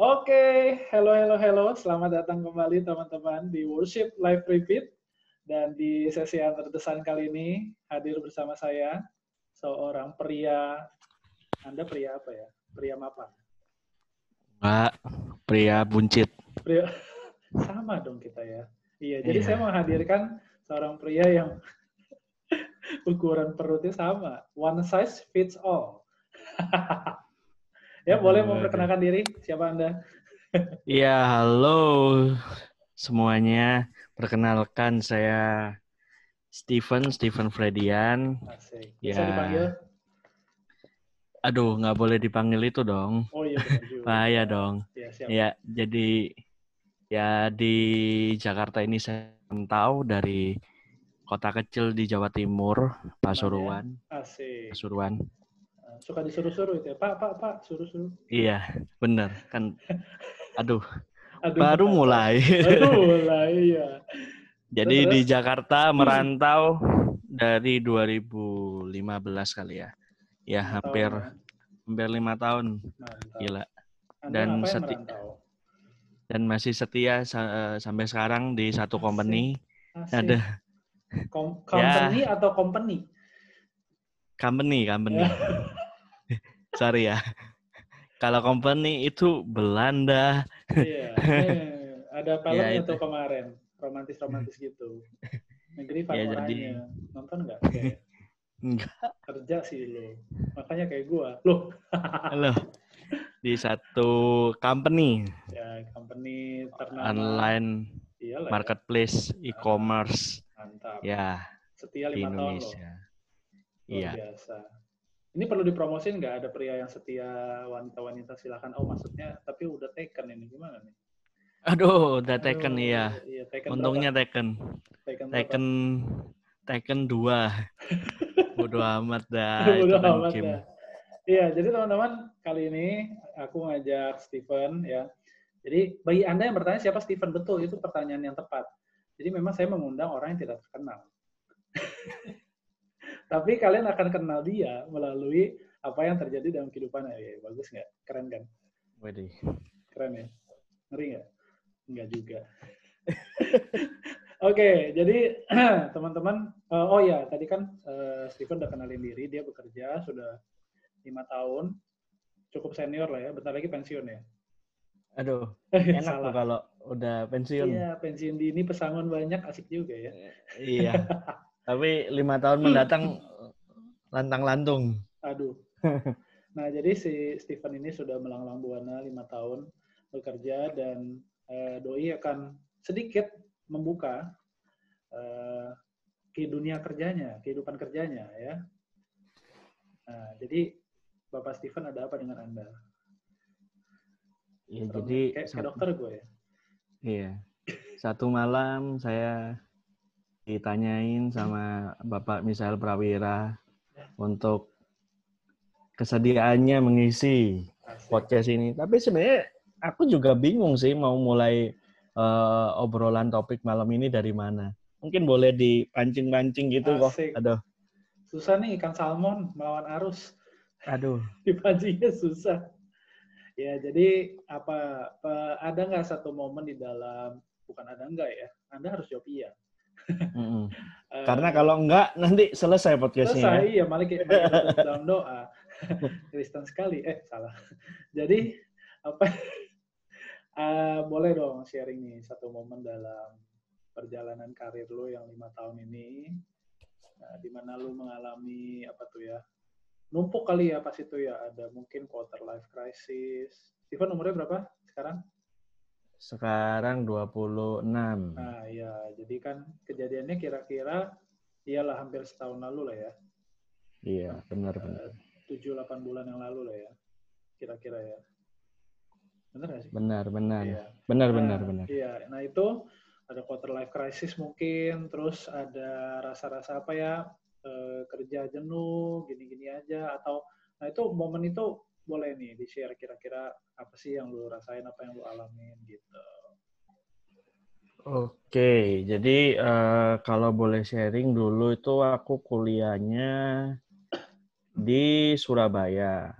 Oke, hello, hello, hello. Selamat datang kembali teman-teman di Worship Live Repeat. Dan di sesi yang terdesan kali ini, hadir bersama saya, seorang pria, Anda pria apa ya? Pria mapan? Mbak, pria buncit. Pria, sama dong kita ya. Iya, jadi Iya. saya menghadirkan seorang pria yang ukuran perutnya sama. One size fits all. ya, boleh memperkenalkan diri. Siapa Anda? Iya, halo semuanya. Perkenalkan saya Steven, Steven Fredian. Asik. Bisa Ya. dipanggil? Aduh, nggak boleh dipanggil itu dong. Oh iya. Bahaya dong. Ya, siap. Ya, jadi ya di Jakarta ini saya tahu dari kota kecil di Jawa Timur, Pasuruan. Asik. Pasuruan. Suka disuruh-suruh itu ya. Pak, Pak, Pak, suruh-suruh. Iya, bener kan. Aduh, Aduh, baru mulai. Baru mulai, ya. Jadi Terus? di Jakarta merantau dari 2015 kali ya. Ya hampir tahun, hampir lima tahun. ya. Mantap. Gila. Anda Dan seti- merantau? Dan masih setia sa- eh, sampai sekarang di satu Asik. company. Asik. Ada Kom- Ya. company atau company? Company, company. Sorry ya. Kalau company itu Belanda. Iya. Ada filmnya Ya, tuh kemarin. Romantis-romantis gitu. Negeri Ya, Fakoranya. jadi- Nonton nggak? Enggak. kerja sih lo. Makanya kayak gua. Loh, Loh. Di satu company ya company ternama. online Iyalah ya. marketplace e-commerce Mantap. ya Setia di lima tahun loh. Luar Iya. biasa. Ini perlu dipromosin nggak ada pria yang setia wanita-wanita silakan. Oh maksudnya tapi udah taken ini gimana nih? Aduh, udah Taken Aduh, iya. Iya taken. Untungnya berapa? Taken. taken. Taken Taken 2. Bodoh amat dah Bodo itu kan amat game. dah. Iya, jadi teman-teman kali ini aku ngajak Steven ya. Jadi bagi anda yang bertanya siapa Steven betul itu pertanyaan yang tepat. Jadi memang saya mengundang orang yang tidak terkenal. Tapi kalian akan kenal dia melalui apa yang terjadi dalam kehidupannya. Ya, bagus nggak? Keren kan? Waduh. Keren ya? Ngeri nggak? Nggak juga. Oke, jadi teman-teman, eh, oh ya tadi kan eh, Steven udah kenalin diri, dia bekerja sudah lima tahun, cukup senior lah ya, bentar lagi pensiun ya. Aduh, enak tuh Salah. kalau udah pensiun. Iya, pensiun dini pesangon banyak, asik juga ya. Iya. Tapi lima tahun mendatang lantang lantung. Aduh. Nah, jadi si Steven ini sudah melanglang buana lima tahun bekerja dan eh, doi akan sedikit membuka eh, ke dunia kerjanya, kehidupan kerjanya ya. Nah, jadi Bapak Steven ada apa dengan Anda? Serem jadi ya? kayak, kayak dokter gue ya. Iya. Satu malam saya ditanyain sama Bapak Misael Prawira untuk kesediaannya mengisi podcast ini. Tapi sebenarnya aku juga bingung sih mau mulai eh, obrolan topik malam ini dari mana. Mungkin boleh dipancing-pancing gitu kok. Asik. Aduh, Susah nih ikan salmon melawan arus. aduh. Dipancingnya susah. Ya, jadi apa pe- ada nggak satu momen di dalam bukan ada enggak ya? Anda harus jawab iya. Eh, Karena kalau enggak nanti selesai podcastnya. selesai ya. ya malah kayak dalam doa. Kristen sekali. Eh, salah. Jadi apa eh, boleh dong sharing nih satu momen dalam perjalanan karir lu yang lima tahun ini Nah, di mana lu mengalami apa tuh ya numpuk kali ya pas itu ya ada mungkin quarter life crisis Steven umurnya berapa sekarang Sekarang 26. nah ya jadi kan kejadiannya kira-kira iyalah hampir setahun lalu lah ya Iya, benar-benar. tujuh delapan bulan yang lalu lah ya kira-kira ya bener nggak sih Benar, benar. Iya. Benar, Nah, benar, benar. Iya, nah itu ada quarter life crisis mungkin, terus ada rasa-rasa apa ya eh, kerja jenuh, gini-gini aja, atau nah itu momen itu boleh nih di share kira-kira apa sih yang lu rasain, apa yang lu alamin gitu. Oke, jadi eh, kalau boleh sharing dulu itu aku kuliahnya di Surabaya.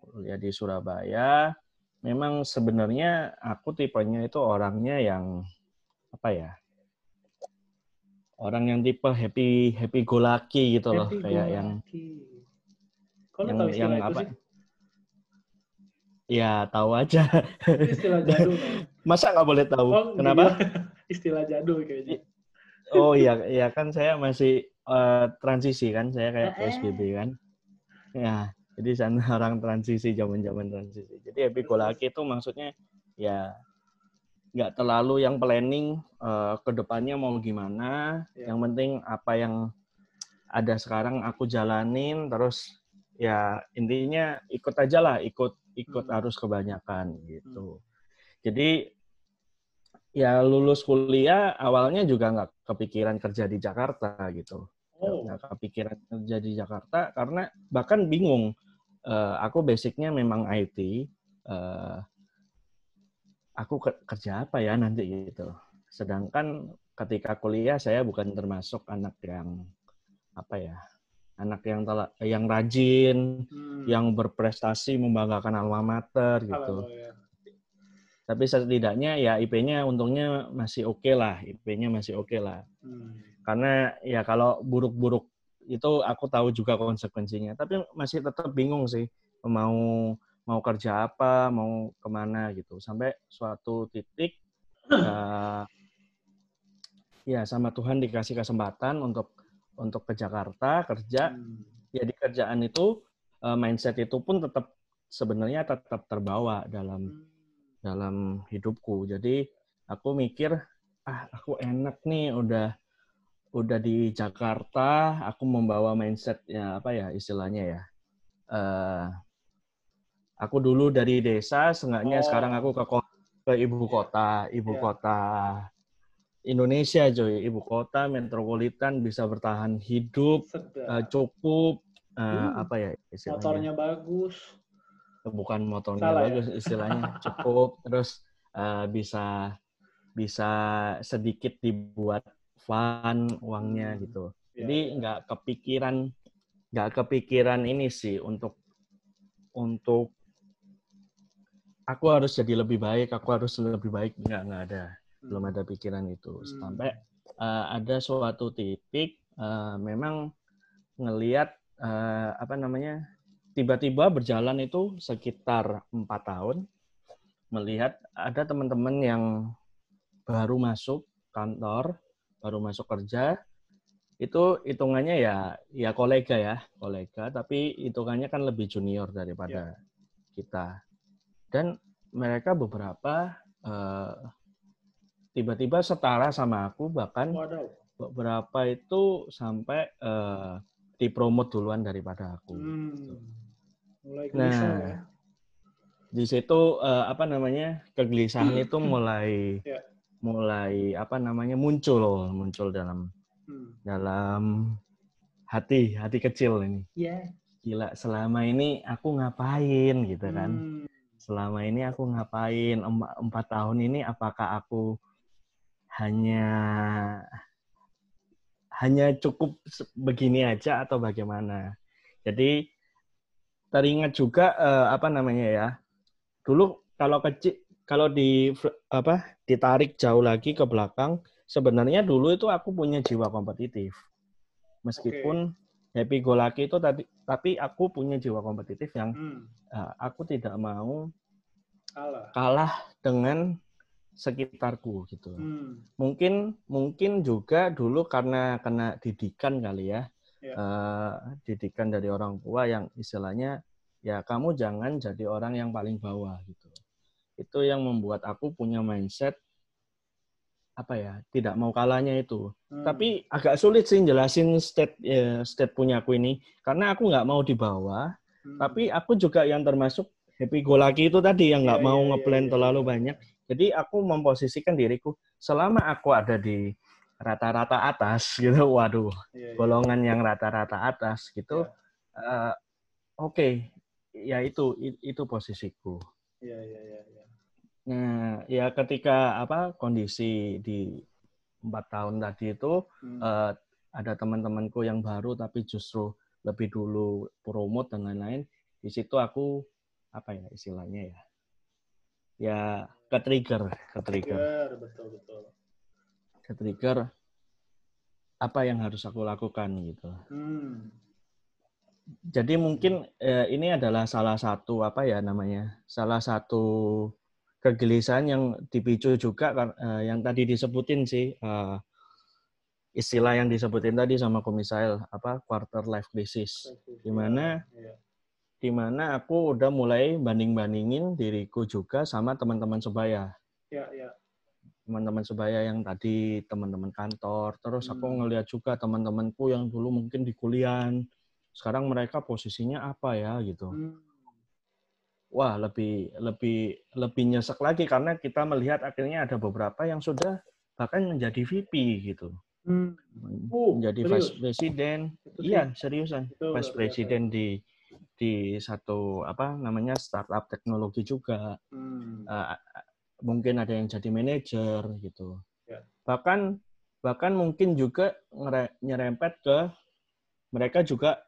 Kuliah di Surabaya. memang sebenarnya aku tipenya itu orangnya yang apa ya? Orang yang tipe happy happy go lucky gitu loh, Happy kayak go yang yang yang apa? sih, Ya tahu aja. istilah jadul. Masa nggak boleh tahu? Oh, Kenapa? dibilang istilah jadul kayaknya. Oh iya, iya kan saya masih eh, transisi kan, saya kayak Eh, eh. PSBB kan. Ya, jadi sana orang transisi, zaman-zaman transisi. Jadi happy go lucky itu maksudnya ya nggak terlalu yang planning eh, ke depannya mau gimana. Ya. Yang penting apa yang ada sekarang aku jalanin, terus ya intinya ikut aja lah, ikut ikut Hmm. arus kebanyakan gitu. Jadi ya lulus kuliah awalnya juga nggak kepikiran kerja di Jakarta gitu. Oh, nggak kepikiran kerja di Jakarta karena bahkan bingung. Eh, aku basicnya memang IT eh, aku ke- kerja apa ya nanti gitu. Sedangkan ketika kuliah saya bukan termasuk anak yang apa ya anak yang tela- yang rajin hmm. yang berprestasi membanggakan alma mater gitu ya. tapi setidaknya ya IP-nya untungnya masih oke lah IP-nya masih oke lah Hmm. karena ya kalau buruk-buruk itu aku tahu juga konsekuensinya tapi masih tetap bingung sih mau mau kerja apa mau ke mana gitu sampai suatu titik eh, ya sama Tuhan dikasih kesempatan untuk untuk ke Jakarta kerja Hmm. ya di kerjaan itu eh, mindset itu pun tetap sebenarnya tetap terbawa dalam Hmm. dalam hidupku. Jadi aku mikir, ah aku enak nih udah udah di Jakarta, aku membawa mindset ya apa ya istilahnya ya. eh aku dulu dari desa, seenggaknya Oh. sekarang aku ke ke ibu kota, ibu Iya. kota Indonesia coy, ibu kota metropolitan bisa bertahan hidup, Sedap. eh, cukup eh, Hmm. apa ya istilahnya? Motornya bagus. bukan motornya Salah ya? bagus istilahnya cukup terus eh, bisa bisa sedikit dibuat fun uangnya Hmm. gitu Ya, jadi ya. nggak kepikiran nggak kepikiran ini sih untuk untuk aku harus jadi lebih baik aku harus lebih baik nggak nggak ada belum ada pikiran itu. Hmm. sampai eh, ada suatu titik eh, memang ngelihat eh, apa namanya tiba-tiba berjalan itu sekitar empat tahun melihat ada teman-teman yang baru masuk kantor baru masuk kerja. Itu hitungannya ya ya kolega ya kolega. Tapi hitungannya kan lebih junior daripada kita. Dan mereka beberapa eh, tiba-tiba setara sama aku bahkan Waduh. beberapa itu sampai eh, dipromot duluan daripada aku. Hmm. Mulai Nah, ya. Di situ eh, apa namanya kegelisahan itu mulai Ya. mulai apa namanya muncul muncul dalam Hmm. dalam hati hati kecil ini. Ya. Gila selama ini aku ngapain gitu kan? Hmm. Selama ini aku ngapain? Em- Empat tahun ini apakah aku hanya hanya cukup begini aja atau bagaimana? Jadi teringat juga eh, apa namanya ya? Dulu kalau kecil kalau di apa ditarik jauh lagi ke belakang, sebenarnya dulu itu aku punya jiwa kompetitif. Meskipun happy go lucky itu tadi tapi aku punya jiwa kompetitif yang Hmm. eh, aku tidak mau Kalah. kalah dengan sekitarku gitu. Hmm. Mungkin mungkin juga dulu karena kena didikan kali ya, Ya. Eh, didikan dari orang tua yang istilahnya ya kamu jangan jadi orang yang paling bawah gitu. Itu yang membuat aku punya mindset apa ya tidak mau kalahnya itu. Hmm. Tapi agak sulit sih jelasin state eh, state punya aku ini karena aku nggak mau di bawah Hmm. tapi aku juga yang termasuk happy go lucky itu tadi yang nggak Iya, mau iya, ngeplan iya, terlalu iya. banyak. Jadi aku memposisikan diriku selama aku ada di rata-rata atas gitu, waduh, Iya, iya. golongan yang rata-rata atas gitu. Iya. eh, Oke, ya itu itu posisiku. Iya, iya, iya, iya. Nah, ya ketika apa kondisi di empat tahun tadi itu Hmm. eh, ada teman-temanku yang baru tapi justru lebih dulu promote dan lain-lain. Di situ aku apa ya istilahnya ya ya ke trigger, ke trigger. Betul betul. Ke trigger apa yang harus aku lakukan gitu. Hmm. Jadi mungkin eh, ini adalah salah satu apa ya namanya? Salah satu kegelisahan yang dipicu juga eh, yang tadi disebutin sih eh, istilah yang disebutin tadi sama Komisail apa quarter life crisis. Di mana Iya. Di mana aku udah mulai banding-bandingin diriku juga sama teman-teman sebaya. Ya, ya. Teman-teman sebaya yang tadi teman-teman kantor, terus aku Hmm. ngeliat juga teman-temanku yang dulu mungkin di kuliah. Sekarang mereka posisinya apa ya gitu. Hmm. Wah, lebih lebih lebih nyesek lagi karena kita melihat akhirnya ada beberapa yang sudah bahkan menjadi VP gitu. Hmm. Uh, menjadi serius? vice president. Iya, seriusan. itu Vice president di di satu apa namanya startup teknologi juga. Hmm. Eh, mungkin ada yang jadi manajer gitu. Ya. Bahkan bahkan mungkin juga nyerempet ke mereka juga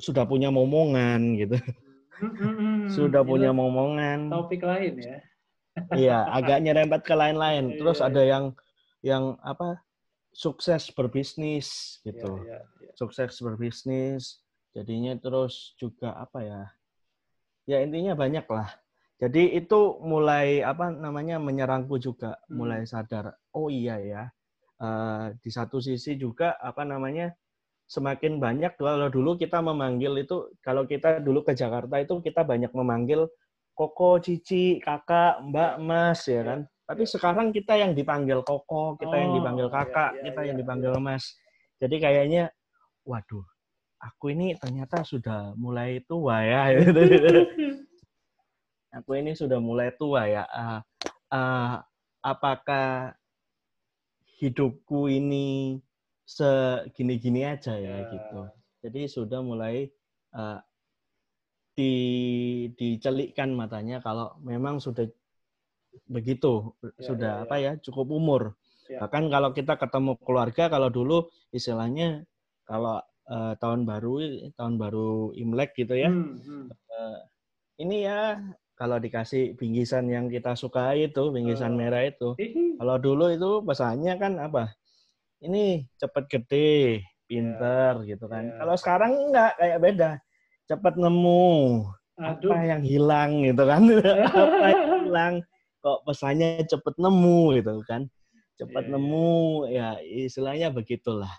sudah punya momongan gitu. Hmm. Sudah Itu punya momongan. topik lain ya. Iya, agak nyerempet ke lain-lain. Iya, Terus iya, ada yang yang apa? sukses berbisnis gitu. Ya, ya, ya. Sukses berbisnis. Jadinya terus juga apa ya? Ya intinya banyak lah. Jadi itu mulai apa namanya menyerangku juga, Hmm. mulai sadar. Oh iya ya. eh, di satu sisi juga apa namanya semakin banyak kalau dulu kita memanggil itu kalau kita dulu ke Jakarta itu kita banyak memanggil koko, cici, kakak, mbak, mas ya kan. Tapi sekarang kita yang dipanggil koko, kita yang Oh, dipanggil iya, kakak, iya, kita iya, yang dipanggil mas. Jadi kayaknya waduh, aku ini ternyata sudah mulai tua ya. aku ini sudah mulai tua ya. Ah, ah, apakah hidupku ini segini-gini aja ya, gitu. Jadi sudah mulai uh, di dicelikkan matanya kalau memang sudah begitu, Ya, sudah ya, apa ya cukup umur. Ya. Bahkan kalau kita ketemu keluarga, kalau dulu istilahnya kalau uh, tahun baru tahun baru Imlek gitu ya, Hmm, hmm. ini ya kalau dikasih bingkisan yang kita suka itu, bingkisan Oh. merah itu. Hihi. Kalau dulu itu pesannya kan apa? Ini cepet gede, pinter gitu kan. Ya. Kalau sekarang enggak kayak beda. Cepet nemu Aduh. apa yang hilang gitu kan. apa yang hilang kok pesannya cepet nemu gitu kan. Cepet Iya, iya. nemu ya istilahnya begitulah.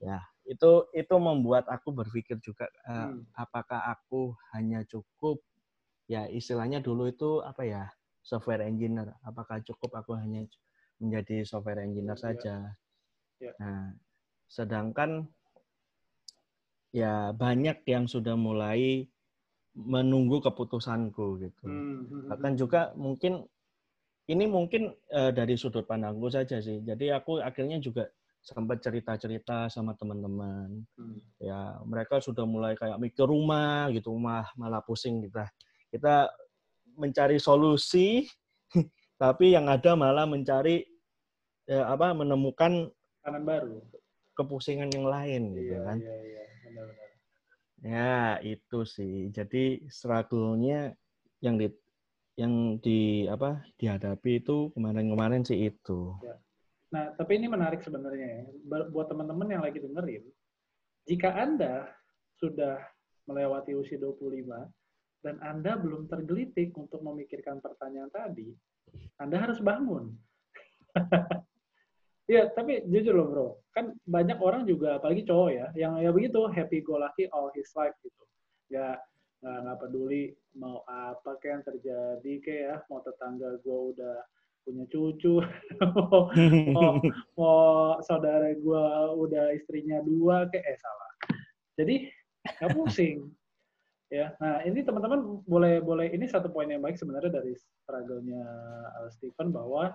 Ya, itu itu membuat aku berpikir juga eh, Hmm. apakah aku hanya cukup ya istilahnya dulu itu apa ya software engineer apakah cukup aku hanya menjadi software engineer Iya. saja Ya. nah sedangkan ya banyak yang sudah mulai menunggu keputusanku gitu Hmm, hmm, bahkan hmm. juga mungkin ini mungkin eh, dari sudut pandangku saja sih jadi aku akhirnya juga sempat cerita-cerita sama teman-teman Hmm. ya mereka sudah mulai kayak mikir rumah gitu mah malah pusing kita kita mencari solusi tapi yang ada malah mencari ya, apa menemukan kanan baru. kepusingan yang lain gitu Iya, kan iya, iya. Benar-benar. ya itu sih jadi struggle-nya yang di yang di apa dihadapi itu kemarin-kemarin sih itu Nah, tapi ini menarik sebenarnya ya. Buat teman-teman yang lagi dengerin, jika Anda sudah melewati usia 25 dan Anda belum tergelitik untuk memikirkan pertanyaan tadi, Anda harus bangun. Iya, tapi jujur loh bro, kan banyak orang juga, apalagi cowok ya, yang ya begitu happy go lucky all his life gitu. Nggak, nggak peduli mau apa kayak yang terjadi kayak ya, mau tetangga gue udah punya cucu, mau, mau, mau saudara gue udah istrinya dua, kayak eh salah. Jadi nggak pusing. Ya, nah ini teman-teman boleh boleh ini satu poin yang baik sebenarnya dari struggle-nya uh, Stephen bahwa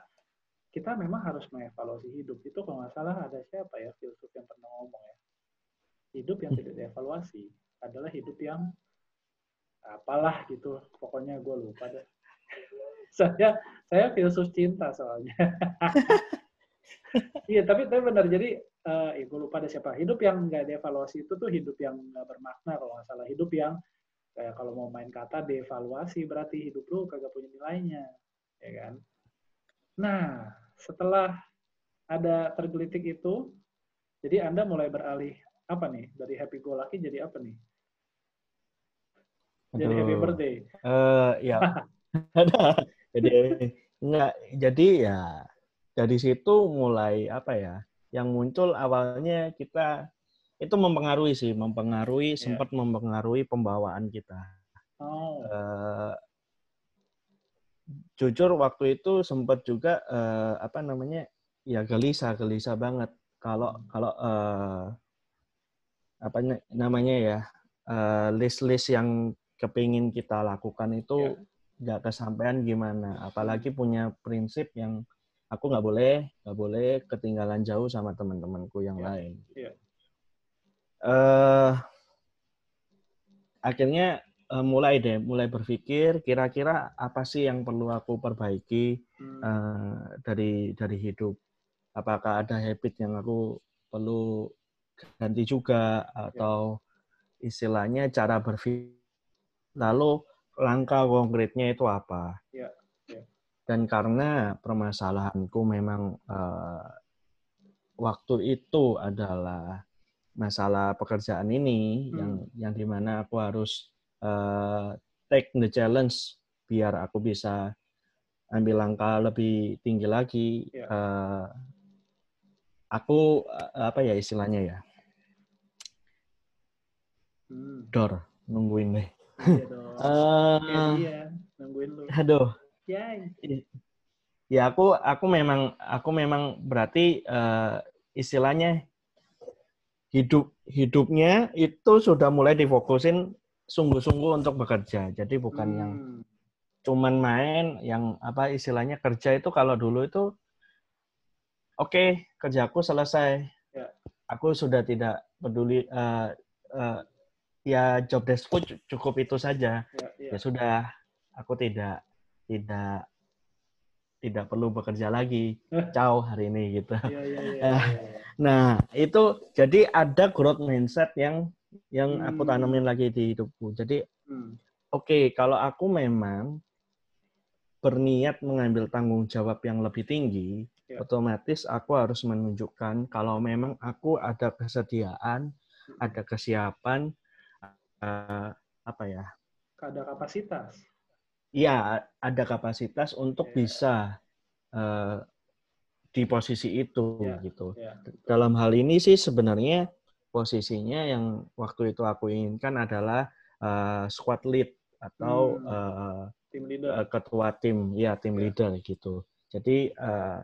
kita memang harus mengevaluasi hidup. Itu kalau nggak salah ada siapa ya filsuf yang pernah ngomong ya. Hidup yang tidak dievaluasi adalah hidup yang apalah gitu. Pokoknya gue lupa deh. saya saya filsuf cinta soalnya. Iya, tapi tapi benar. Jadi, eh ya gue lupa ada siapa. Hidup yang nggak dievaluasi itu tuh hidup yang nggak bermakna kalau nggak salah. Hidup yang kayak kalau mau main kata devaluasi berarti hidup lu kagak punya nilainya. ya kan? Nah, setelah ada tergelitik itu, jadi Anda mulai beralih apa nih? Dari happy go lucky jadi apa nih? Jadi Aduh. happy birthday. Eh ya. Ada. Jadi enggak jadi ya dari situ mulai apa ya? Yang muncul awalnya kita itu mempengaruhi sih, mempengaruhi Iya. sempat mempengaruhi pembawaan kita. Oh, Eh, jujur waktu itu sempat juga eh, apa namanya ya gelisah gelisah banget kalau kalau eh, apa na- namanya ya list-list yang kepingin kita lakukan itu nggak kesampaian gimana. Apalagi punya prinsip yang aku nggak boleh nggak boleh ketinggalan jauh sama teman-temanku yang Iya. lain. Iya. eh akhirnya eh, mulai deh mulai berpikir kira-kira apa sih yang perlu aku perbaiki hmm, eh, dari dari hidup. Apakah ada habit yang aku perlu ganti juga atau istilahnya cara berpikir? Lalu langkah konkretnya itu apa Iya, iya. dan karena permasalahanku memang eh, waktu itu adalah masalah pekerjaan ini Hmm. yang yang di mana aku harus eh, take the challenge biar aku bisa ambil langkah lebih tinggi lagi. Iya. Eh, aku apa ya istilahnya ya hmm. dor nungguin deh. Iya dia nungguin lu. aduh, Yay. ya aku aku memang aku memang berarti eh, istilahnya hidup hidupnya itu sudah mulai difokusin sungguh-sungguh untuk bekerja. Jadi bukan yang Hmm, cuman main yang apa istilahnya kerja itu kalau dulu itu oke kerjaku selesai Ya. aku sudah tidak peduli eh, eh, ya job deskku cu- cukup itu saja ya, ya. ya sudah aku tidak tidak tidak perlu bekerja lagi ciao hari ini gitu Iya, iya, iya, Eh, iya. nah itu jadi ada growth mindset yang yang aku Hmm. tanamin lagi di hidupku jadi Hmm, Oke, kalau aku memang berniat mengambil tanggung jawab yang lebih tinggi, Ya. otomatis aku harus menunjukkan kalau memang aku ada kesediaan, ada kesiapan, eh, apa ya? Ada kapasitas. Iya, ada kapasitas untuk Ya. bisa eh, di posisi itu Ya. gitu. Ya. Dalam hal ini sih sebenarnya posisinya yang waktu itu aku inginkan adalah eh, squad lead atau Hmm. eh, Tim leader. eh, ketua tim, ya tim Ya. leader gitu. Jadi eh,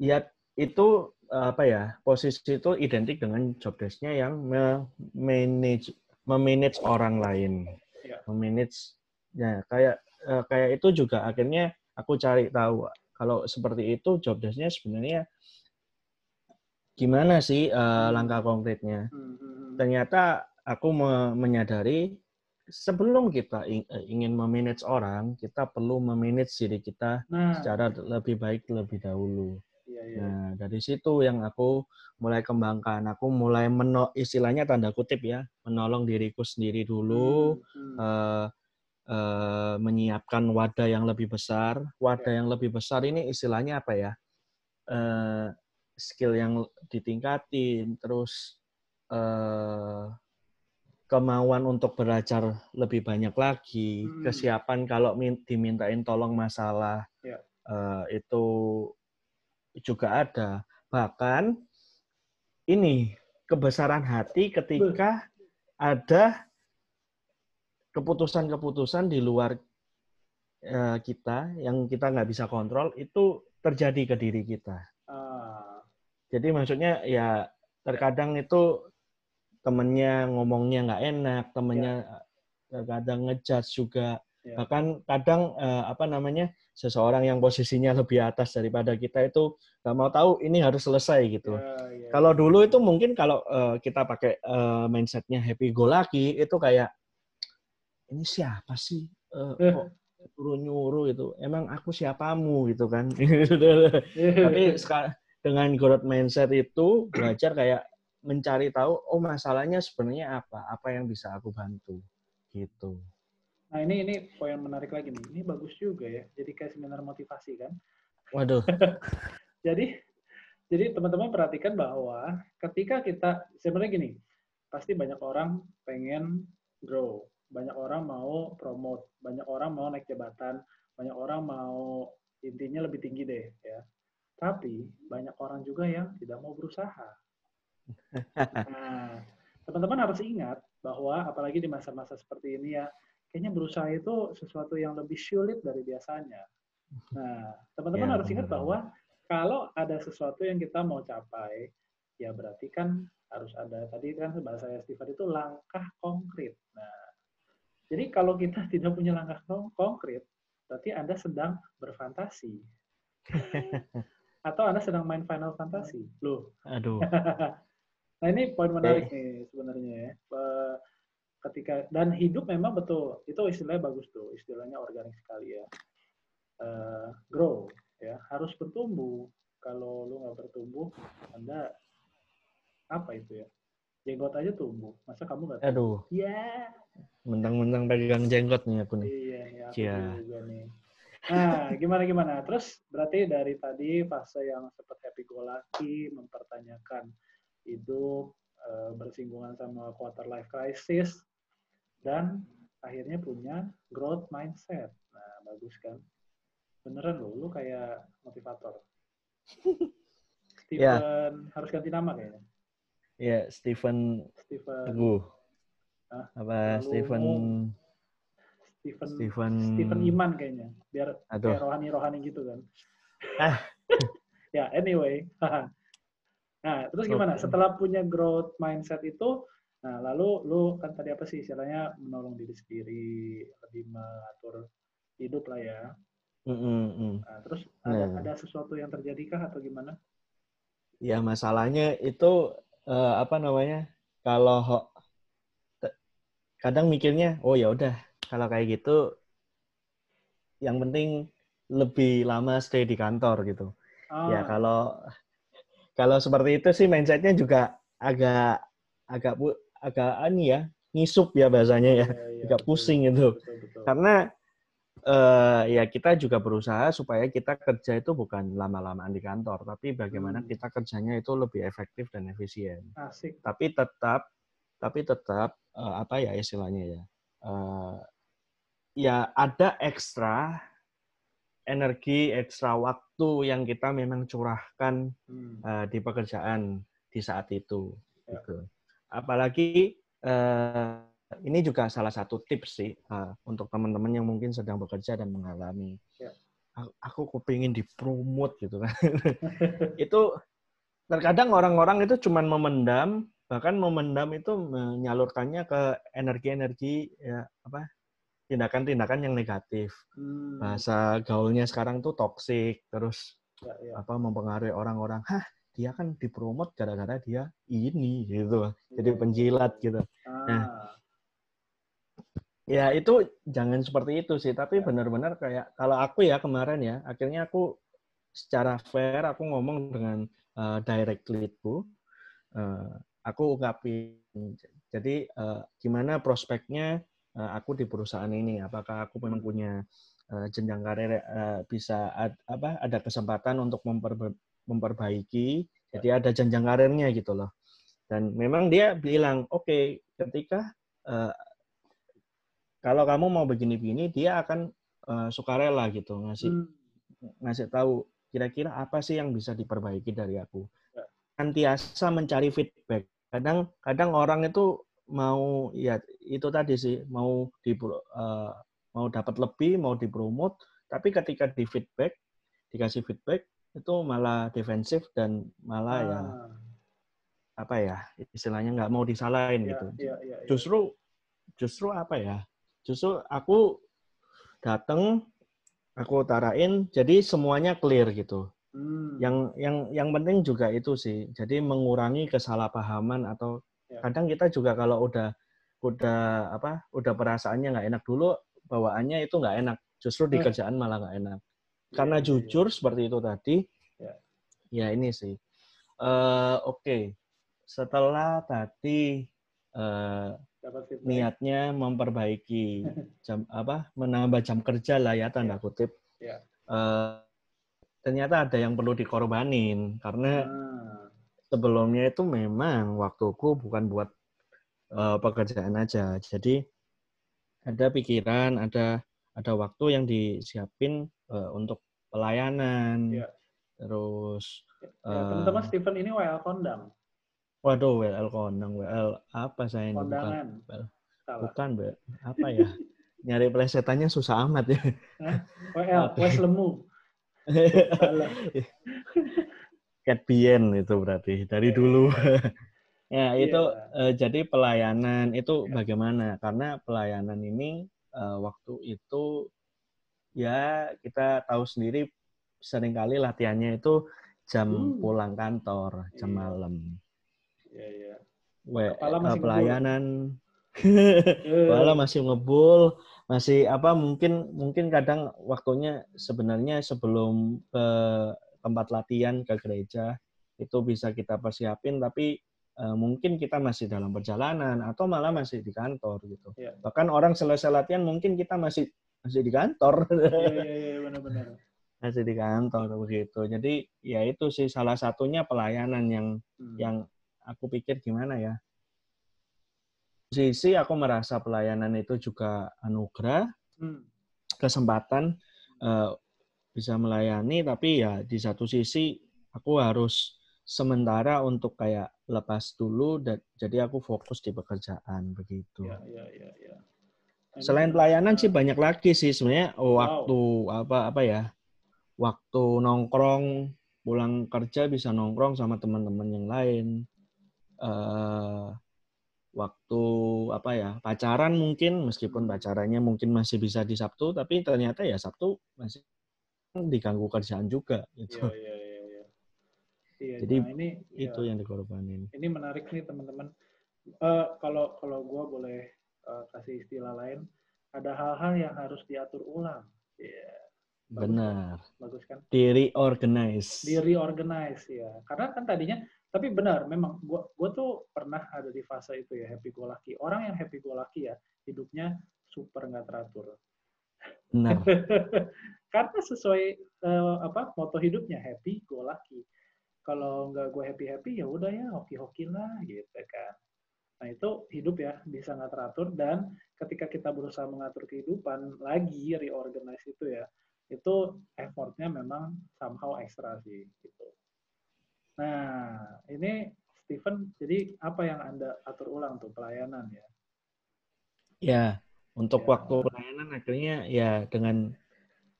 ya itu apa ya posisi itu identik dengan job desk-nya yang manage memanage orang lain, Ya. memanage ya kayak eh, kayak itu juga akhirnya aku cari tahu kalau seperti itu job desk-nya sebenarnya gimana sih eh, langkah konkretnya. Hmm, hmm, hmm. Ternyata aku me- menyadari sebelum kita eh, ingin memanage orang, kita perlu memanage diri kita Nah, secara lebih baik terlebih dahulu. Iya, iya. Nah, dari situ yang aku mulai kembangkan. Aku mulai meno istilahnya tanda kutip ya, menolong diriku sendiri dulu, Hmm, hmm. eh, eh, menyiapkan wadah yang lebih besar. Wadah yang lebih besar ini istilahnya apa ya? Eh, skill yang ditingkatin, terus eh, kemauan untuk belajar lebih banyak lagi, Hmm. kesiapan kalau min- dimintain tolong masalah Ya. eh, itu juga ada. Bahkan ini kebesaran hati ketika ada keputusan-keputusan di luar eh, kita yang kita nggak bisa kontrol itu terjadi ke diri kita. Ah, Jadi maksudnya ya terkadang itu temennya ngomongnya nggak enak, temennya terkadang ngejudge juga. Ya. Bahkan kadang eh, apa namanya seseorang yang posisinya lebih atas daripada kita itu nggak mau tahu ini harus selesai gitu. ya, ya. Kalau dulu itu mungkin kalau eh, kita pakai eh, mindsetnya happy go lucky itu kayak ini siapa sih Eh, Eh. kok suruh nyuruh itu emang aku siapamu gitu kan. Tapi sekarang dengan growth mindset itu belajar kayak mencari tahu oh masalahnya sebenarnya apa, apa yang bisa aku bantu gitu. Nah ini ini poin menarik lagi nih. Ini bagus juga ya. Jadi kayak seminar motivasi kan. Waduh. jadi jadi teman-teman perhatikan bahwa ketika kita sebenarnya gini, pasti banyak orang pengen grow, banyak orang mau promote, banyak orang mau naik jabatan, banyak orang mau intinya lebih tinggi deh ya. Tapi banyak orang juga yang tidak mau berusaha. Nah, teman-teman harus ingat bahwa apalagi di masa-masa seperti ini ya, kayaknya berusaha itu sesuatu yang lebih sulit dari biasanya. Nah, teman-teman ya, harus ingat bahwa kalau ada sesuatu yang kita mau capai, ya berarti kan harus ada tadi kan bahasa Stephen itu langkah konkret. Nah, jadi kalau kita tidak punya langkah konkret, berarti Anda sedang berfantasi. Atau Anda sedang main Final Fantasy. Loh. Aduh. nah, ini poin menarik nih sebenarnya ya. Ketika dan hidup memang betul. Itu istilahnya bagus tuh, istilahnya organik sekali ya. Uh, grow ya, harus bertumbuh. Kalau lu nggak bertumbuh, Anda apa itu ya? Jenggot aja tumbuh. Masa kamu nggak Aduh. Iya. Yeah. Mentang-mentang pegang jenggot nih aku nih. Iya, ya, aku yeah. juga nih. Nah, gimana gimana? Terus berarti dari tadi fase yang sempat happy go lucky, mempertanyakan hidup, e, bersinggungan sama quarter life crisis, dan akhirnya punya growth mindset. Nah, bagus kan? Beneran loh, lu kayak motivator. Steven yeah. harus ganti nama kayaknya. Iya, Stephen Stephen Teguh. Apa Stephen Stephen Stephen Stephen Iman kayaknya. Biar Aduh. kayak rohani-rohani gitu kan. Ah. ya, anyway. nah, terus gimana? Setelah punya growth mindset itu, nah lalu lu kan tadi apa sih istilahnya menolong diri sendiri, lebih mengatur hidup lah ya. Mm -hmm. nah, terus ada, nah. ada sesuatu yang terjadi kah atau gimana? Ya masalahnya itu uh, apa namanya kalau kadang mikirnya oh ya udah kalau kayak gitu yang penting lebih lama stay di kantor gitu oh. ya kalau kalau seperti itu sih mindsetnya juga agak agak agak ani ya ngisup ya bahasanya ya, ya, ya agak pusing betul, itu betul, betul. karena uh, ya kita juga berusaha supaya kita kerja itu bukan lama-lamaan di kantor, tapi bagaimana hmm. kita kerjanya itu lebih efektif dan efisien. Asik. Tapi tetap, tapi tetap uh, apa ya istilahnya ya, uh, ya ada ekstra energi, ekstra waktu yang kita memang curahkan hmm. uh, di pekerjaan di saat itu. Ya. Gitu. Apalagi uh, ini juga salah satu tips sih uh, untuk teman-teman yang mungkin sedang bekerja dan mengalami. Ya. Aku, kepingin dipromot gitu kan. itu terkadang orang-orang itu cuma memendam, bahkan memendam itu menyalurkannya ke energi-energi ya apa tindakan-tindakan yang negatif. Hmm. Bahasa gaulnya sekarang tuh toksik, terus ya, ya. apa mempengaruhi orang-orang. Hah, dia kan dipromot gara-gara dia ini gitu. Jadi iya. penjilat gitu. Nah, ah. Nah, Ya itu jangan seperti itu sih, tapi ya. benar-benar kayak kalau aku ya kemarin ya, akhirnya aku secara fair aku ngomong dengan uh, direct leadku, uh, aku ungkapin, jadi uh, gimana prospeknya uh, aku di perusahaan ini, apakah aku memang punya uh, jenjang karir uh, bisa ad, apa ada kesempatan untuk memper, memperbaiki, jadi ada jenjang karirnya gitu loh. Dan memang dia bilang oke okay, ketika uh, kalau kamu mau begini-begini dia akan uh, sukarela gitu ngasih hmm. ngasih tahu kira-kira apa sih yang bisa diperbaiki dari aku ya. antiasa mencari feedback kadang kadang orang itu mau ya itu tadi sih mau di uh, mau dapat lebih mau dipromot tapi ketika di feedback dikasih feedback itu malah defensif dan malah ya ah. ya apa ya istilahnya nggak mau disalahin ya, gitu ya, ya, ya. justru justru apa ya Justru aku datang, aku utarain, jadi semuanya clear gitu. Hmm. Yang yang yang penting juga itu sih. Jadi mengurangi kesalahpahaman atau ya. kadang kita juga kalau udah udah apa udah perasaannya nggak enak dulu bawaannya itu nggak enak justru di eh. kerjaan malah nggak enak karena ya, jujur ya. seperti itu tadi ya, ya ini sih. Uh, oke. Okay. setelah tadi uh, niatnya memperbaiki jam apa menambah jam kerja lah ya tanda kutip. Ya. Eh, ternyata ada yang perlu dikorbanin karena Ah, sebelumnya itu memang waktuku bukan buat eh, pekerjaan aja. Jadi ada pikiran ada ada waktu yang disiapin eh, untuk pelayanan Ya. terus ya, eh, teman-teman Steven ini WL kondang, waduh WL kondang WL apa saya ini bukan kondangan. Well, Salah. bukan Mbak. apa ya nyari plesetannya susah amat ya WL, Apa? Wes Lemu. Cat Bien itu berarti dari Iya. dulu. ya itu Iya. eh, jadi pelayanan itu Iya. bagaimana? Karena pelayanan ini eh, waktu itu ya kita tahu sendiri sering kali latihannya itu jam Hmm. pulang kantor, jam Iya. malam. Iya, iya. We, eh, masih ngebul. pelayanan Eh, Kepala masih ngebul, masih apa mungkin mungkin kadang waktunya sebenarnya sebelum ke tempat latihan ke gereja itu bisa kita persiapin tapi eh, mungkin kita masih dalam perjalanan atau malah masih di kantor gitu. Iya. Bahkan orang selesai latihan mungkin kita masih masih di kantor. Iya, iya, iya, benar-benar. masih di kantor begitu. Jadi ya itu sih salah satunya pelayanan yang Hmm. yang aku pikir gimana ya. Sisi aku merasa pelayanan itu juga anugerah, Hmm. kesempatan eh, bisa melayani, tapi ya di satu sisi aku harus sementara untuk kayak lepas dulu, dan jadi aku fokus di pekerjaan begitu. Iya, iya, iya. Ini- Selain pelayanan sih banyak lagi sih sebenarnya Wow. waktu apa apa ya, waktu nongkrong pulang kerja bisa nongkrong sama teman-teman yang lain. eh waktu apa ya pacaran mungkin meskipun pacarannya mungkin masih bisa di Sabtu tapi ternyata ya Sabtu masih diganggu kerjaan juga gitu. iya, iya, iya. Iya, Jadi nah ini ya, Itu yang dikorbanin. ini menarik nih teman-teman. Eh, kalau kalau gue boleh eh, kasih istilah lain, ada hal-hal yang harus diatur ulang. Iya, bagus Benar. bagus kan? Di reorganize. Di reorganize ya. Karena kan tadinya, tapi benar, memang gue gue tuh pernah ada di fase itu ya happy go lucky. Orang yang happy go lucky ya hidupnya super nggak teratur. Benar. Karena sesuai eh, apa moto hidupnya happy go lucky. Kalau nggak gue happy happy ya udah ya hoki hoki lah gitu kan. Nah itu hidup ya bisa nggak teratur dan ketika kita berusaha mengatur kehidupan lagi reorganize itu ya itu effortnya memang somehow ekstra sih gitu. Nah ini Steven jadi apa yang anda atur ulang tuh pelayanan ya? Ya, untuk Ya. waktu pelayanan akhirnya ya dengan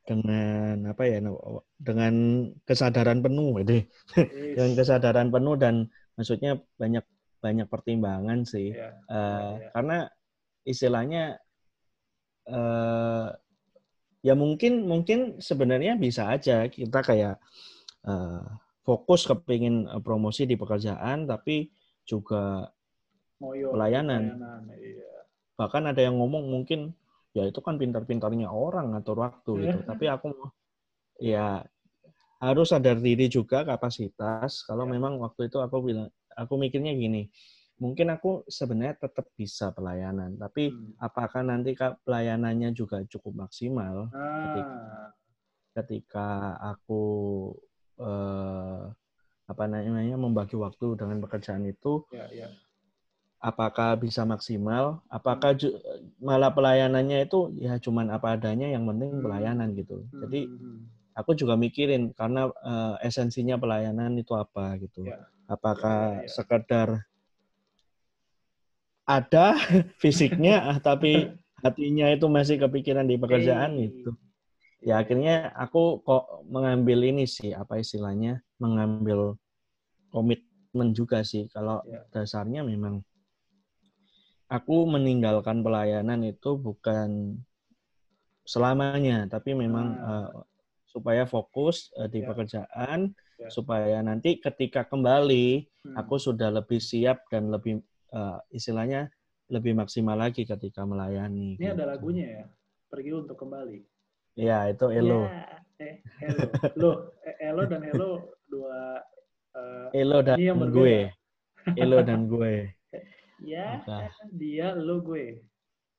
dengan apa ya no- dengan kesadaran penuh gitu. dengan kesadaran penuh dan maksudnya banyak banyak pertimbangan sih. Ya, Eh, ya. karena istilahnya eh ya mungkin mungkin sebenarnya bisa aja kita kayak eh, fokus kepingin eh, promosi di pekerjaan tapi juga Moyo, pelayanan. iya. bahkan ada yang ngomong mungkin ya itu kan pintar-pintarnya orang ngatur waktu gitu Iya. tapi aku mau ya harus sadar diri juga kapasitas kalau Ya. memang waktu itu aku bilang aku mikirnya gini mungkin aku sebenarnya tetap bisa pelayanan tapi Hmm. apakah nanti pelayanannya juga cukup maksimal Ah, ketika aku eh, apa namanya membagi waktu dengan pekerjaan itu ya, ya. Apakah bisa maksimal apakah ju- malah pelayanannya itu ya cuman apa adanya yang penting Hmm. pelayanan gitu jadi Hmm, hmm, aku juga mikirin karena eh, esensinya pelayanan itu apa gitu Ya. apakah Ya, ya, ya. sekedar ada fisiknya ah, tapi hatinya itu masih kepikiran di pekerjaan Hey. itu ya akhirnya aku kok mengambil ini sih apa istilahnya mengambil komitmen juga sih kalau Ya. dasarnya memang aku meninggalkan pelayanan itu bukan selamanya tapi memang Ah. eh, supaya fokus eh, di Ya. pekerjaan Ya. supaya nanti ketika kembali Hmm. aku sudah lebih siap dan lebih eh, istilahnya lebih maksimal lagi ketika melayani Ini ada gitu. lagunya ya. Pergi untuk kembali. ya itu elo Ya, eh, eh, Elo dan Hello dua eh, elo dan yang gue elo dan gue Ya, Oke. dia, lu, gue.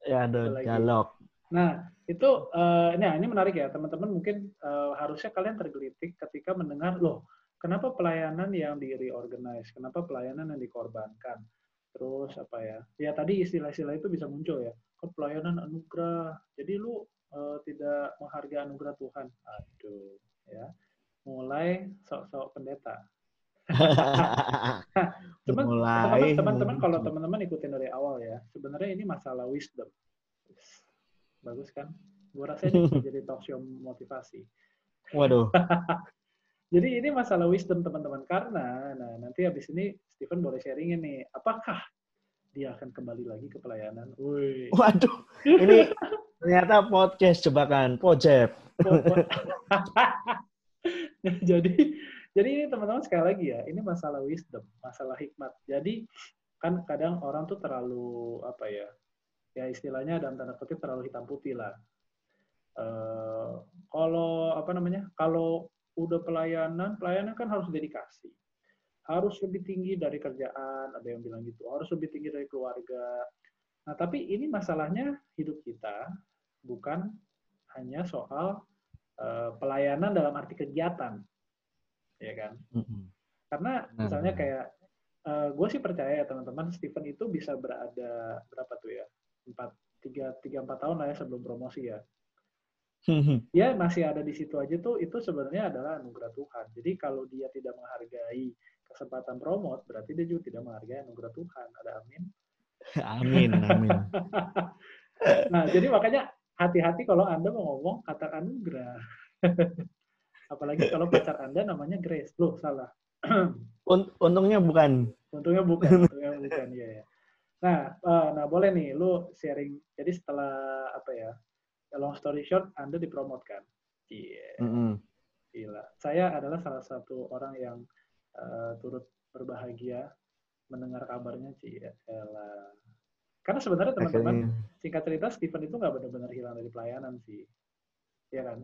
Ya ada dialog. Nah, itu, eh, nah ini menarik ya, teman-teman. Mungkin eh, harusnya kalian tergelitik ketika mendengar, loh, kenapa pelayanan yang di reorganize, kenapa pelayanan yang dikorbankan, terus apa ya, ya tadi istilah-istilah itu bisa muncul ya, kan pelayanan anugerah, jadi lu eh, tidak menghargai anugerah Tuhan, aduh, ya, mulai sok-sok pendeta. Cuman teman-teman, kalau teman-teman ikutin dari awal ya, sebenarnya ini masalah wisdom. Bagus kan? Gue rasa ini bisa jadi talk show motivasi. Waduh. Jadi ini masalah wisdom teman-teman karena nah nanti habis ini Stephen boleh sharingin nih, apakah dia akan kembali lagi ke pelayanan? Wih. Waduh. Ini ternyata podcast jebakan Pojep. jadi jadi ini teman-teman sekali lagi ya, ini masalah wisdom, masalah hikmat. Jadi kan kadang orang tuh terlalu apa ya? Ya istilahnya dalam tanda kutip terlalu hitam putih lah. Eh, kalau apa namanya? Kalau udah pelayanan, pelayanan kan harus dedikasi. Harus lebih tinggi dari kerjaan, ada yang bilang gitu. Harus lebih tinggi dari keluarga. Nah, tapi ini masalahnya hidup kita bukan hanya soal eh, pelayanan dalam arti kegiatan. Ya kan? Mm-mm. Karena misalnya kayak gue sih percaya ya teman-teman Stephen itu bisa berada berapa tuh ya? Empat tiga tiga empat tahun lah ya sebelum promosi ya. Dia masih ada di situ aja tuh itu sebenarnya adalah anugerah Tuhan. Jadi kalau dia tidak menghargai kesempatan promote berarti dia juga tidak menghargai anugerah Tuhan. Ada amin? Amin, amin. nah jadi makanya hati-hati kalau anda mau ngomong kata anugerah apalagi kalau pacar anda namanya Grace loh salah Un- untungnya bukan. Untungnya bukan, untungnya bukan ya. ya. Nah, eh, nah boleh nih lu sharing. Jadi setelah apa ya? ya Long story short, Anda dipromot kan? Iya, Mm-mm. gila. Saya adalah salah satu orang yang eh, turut berbahagia mendengar kabarnya, Ci. Ya, elah. Karena sebenarnya teman-teman, singkat cerita Stephen itu nggak benar-benar hilang dari pelayanan sih. Iya kan?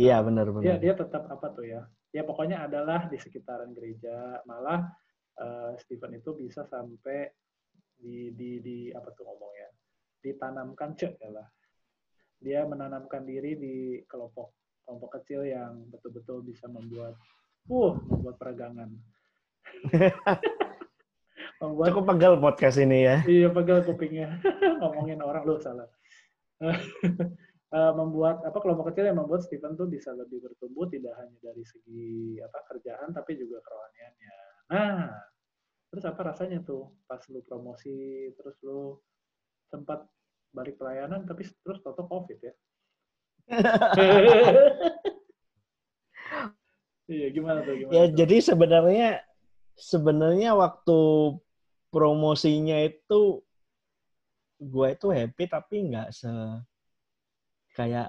Iya benar Dia benar. dia tetap apa tuh ya? Ya pokoknya adalah di sekitaran gereja. Malah eh, Stephen itu bisa sampai di di di apa tuh ngomongnya? Ditanamkan cek ya lah. Dia menanamkan diri di kelompok kelompok kecil yang betul-betul bisa membuat uh membuat peregangan. membuat Cukup pegal podcast ini ya. Iya pegal kupingnya ngomongin orang lu salah. Eh, membuat apa kelompok kecil yang membuat Stephen tuh bisa lebih bertumbuh tidak hanya dari segi apa kerjaan tapi juga kerohaniannya. Nah, terus apa rasanya tuh pas lu promosi terus lu sempat balik pelayanan tapi terus toto covid ya? iya gimana tuh gimana? Ya tuh? jadi sebenarnya sebenarnya waktu promosinya itu gue itu happy tapi nggak se kayak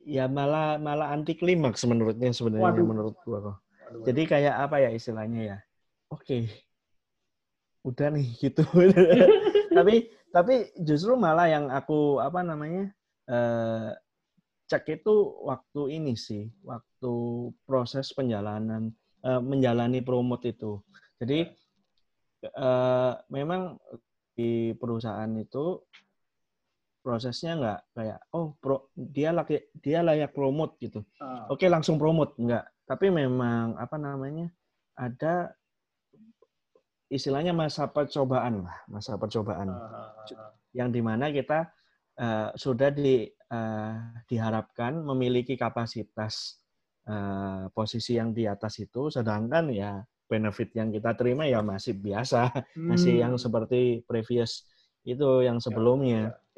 ya malah malah anti klimaks menurutnya sebenarnya Waduh. menurut gue kok. Waduh, Jadi kayak apa ya istilahnya ya? Oke, udah nih gitu. tapi tapi justru malah yang aku apa namanya eh, cek itu waktu ini sih, waktu proses penjalanan eh, menjalani promote itu. Jadi eh, memang di perusahaan itu prosesnya nggak kayak oh pro, dia laki dia layak promote gitu. Ah, oke langsung promote enggak tapi memang apa namanya ada istilahnya masa percobaan lah masa percobaan. Ah. yang di mana kita eh, sudah di eh, diharapkan memiliki kapasitas eh, posisi yang di atas itu. Sedangkan ya benefit yang kita terima ya masih biasa. Masih yang Hmm. seperti previous itu yang sebelumnya. Iya, iya.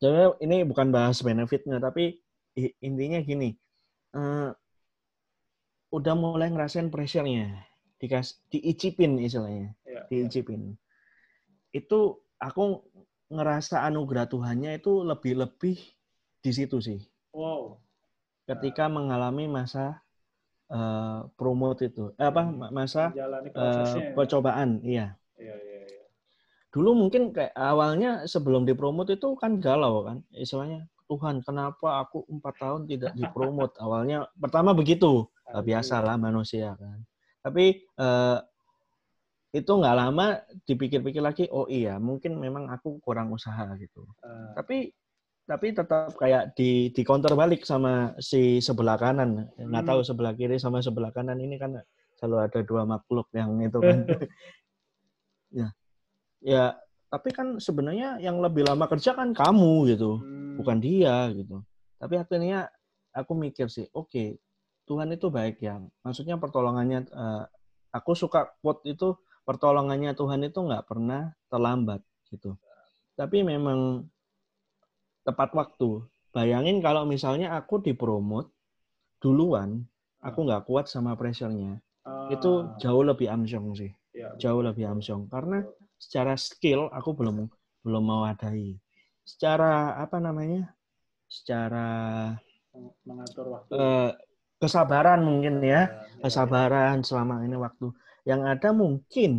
Sebenarnya ini bukan bahas benefitnya, tapi intinya gini, eh, udah mulai ngerasain pressure-nya, dikas, diicipin istilahnya, iya. diicipin. Itu aku ngerasa anugerah Tuhannya itu lebih-lebih di situ sih, Wow. ketika mengalami masa eh, promote itu, eh, apa Hmm. masa ya. percobaan. Iya, iya, iya. Dulu mungkin kayak awalnya sebelum dipromot itu kan galau kan istilahnya Tuhan kenapa aku empat tahun tidak dipromot? Awalnya pertama begitu Eh, biasa lah manusia kan. Tapi eh, itu nggak lama dipikir-pikir lagi oh iya mungkin memang aku kurang usaha gitu. Eh, tapi tapi tetap kayak di di counter balik sama si sebelah kanan. Nggak Hmm. tahu sebelah kiri sama sebelah kanan ini kan selalu ada dua makhluk yang itu kan. Ya ya tapi kan sebenarnya yang lebih lama kerja kan kamu gitu hmm, bukan dia gitu. Tapi akhirnya aku mikir sih oke Tuhan itu baik ya. Maksudnya pertolongannya eh, aku suka quote itu pertolongannya Tuhan itu nggak pernah terlambat gitu. Tapi memang tepat waktu. Bayangin kalau misalnya aku dipromot duluan aku nggak kuat sama pressure-nya. Ah, itu jauh lebih amsyong sih. Ya, jauh lebih amsyong. Karena secara skill aku belum belum mewadai secara apa namanya secara meng- mengatur waktu. eh, kesabaran mungkin ya. Ya, ya, kesabaran selama ini waktu. Yang ada mungkin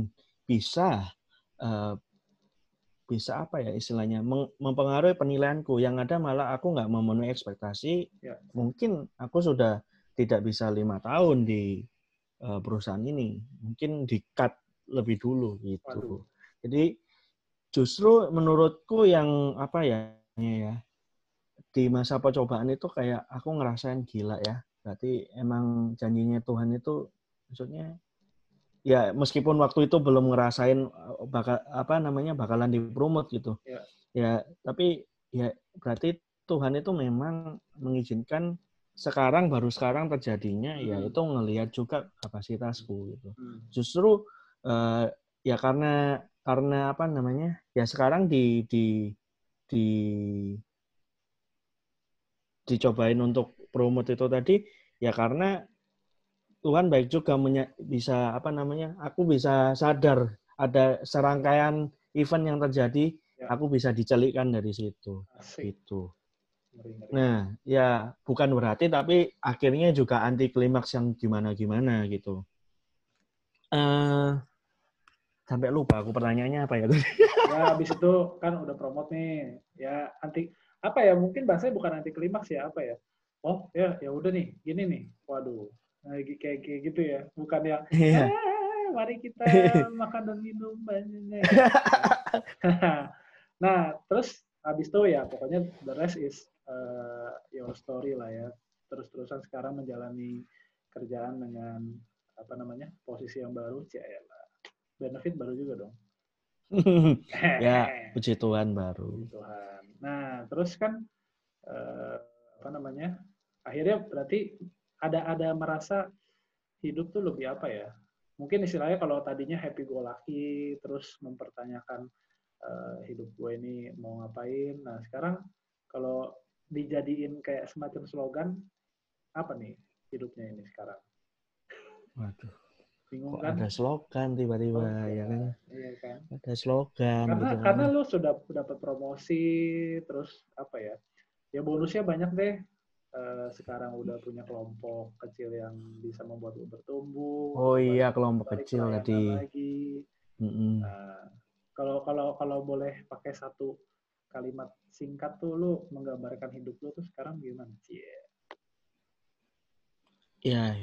bisa eh, bisa apa ya istilahnya mempengaruhi penilaianku. Yang ada malah aku nggak memenuhi ekspektasi. Ya. mungkin aku sudah tidak bisa lima tahun di eh, perusahaan ini. Mungkin di cut lebih dulu gitu. Waduh. Jadi justru menurutku yang apa ya ya di masa percobaan itu kayak aku ngerasain gila ya berarti emang janjinya Tuhan itu maksudnya ya meskipun waktu itu belum ngerasain uh, bakal apa namanya bakalan dipromot gitu Ya. ya tapi ya berarti Tuhan itu memang mengizinkan sekarang baru sekarang terjadinya ya Hmm. itu ngelihat juga kapasitasku gitu Hmm, justru eh, ya karena karena apa namanya ya sekarang di di di dicobain untuk promote itu tadi ya karena Tuhan baik juga menya- bisa apa namanya aku bisa sadar ada serangkaian event yang terjadi Ya. aku bisa dicelikkan dari situ asik. ngeri. Nah, ya bukan berarti tapi akhirnya juga anti klimaks yang gimana-gimana gitu. eh sampai lupa aku pertanyaannya apa ya tadi. Ya, habis itu kan udah promote nih. Ya, anti apa ya? Mungkin bahasanya bukan anti klimaks ya, apa ya? Oh, ya ya udah nih, gini nih. Waduh. Nah, kayak kayak gitu ya. Bukan yang Iya. "Eh, mari kita makan dan minum banyak. nah, terus habis itu ya pokoknya the rest is uh, your story lah ya. Terus-terusan sekarang menjalani kerjaan dengan apa namanya? posisi yang baru, ya benefit baru juga dong. ya, puji Tuhan baru. Puji Tuhan. Nah, terus kan eh, apa namanya? Akhirnya berarti ada ada merasa hidup tuh lebih apa ya? Mungkin istilahnya kalau tadinya happy go lucky, terus mempertanyakan eh, hidup gue ini mau ngapain. Nah, sekarang kalau dijadiin kayak semacam slogan apa nih hidupnya ini sekarang? Waduh, Bingung kok kan? ada slogan tiba-tiba Oh, ya kan? Iya kan? Ada slogan karena gitu. karena lu sudah dapat promosi terus apa ya ya bonusnya banyak deh Eh, sekarang udah punya kelompok kecil yang bisa membuat lu bertumbuh Oh iya, kelompok kecil tadi. lagi. Nah, kalau kalau kalau boleh pakai satu kalimat singkat tuh lu menggambarkan hidup lu tuh sekarang gimana sih Ya,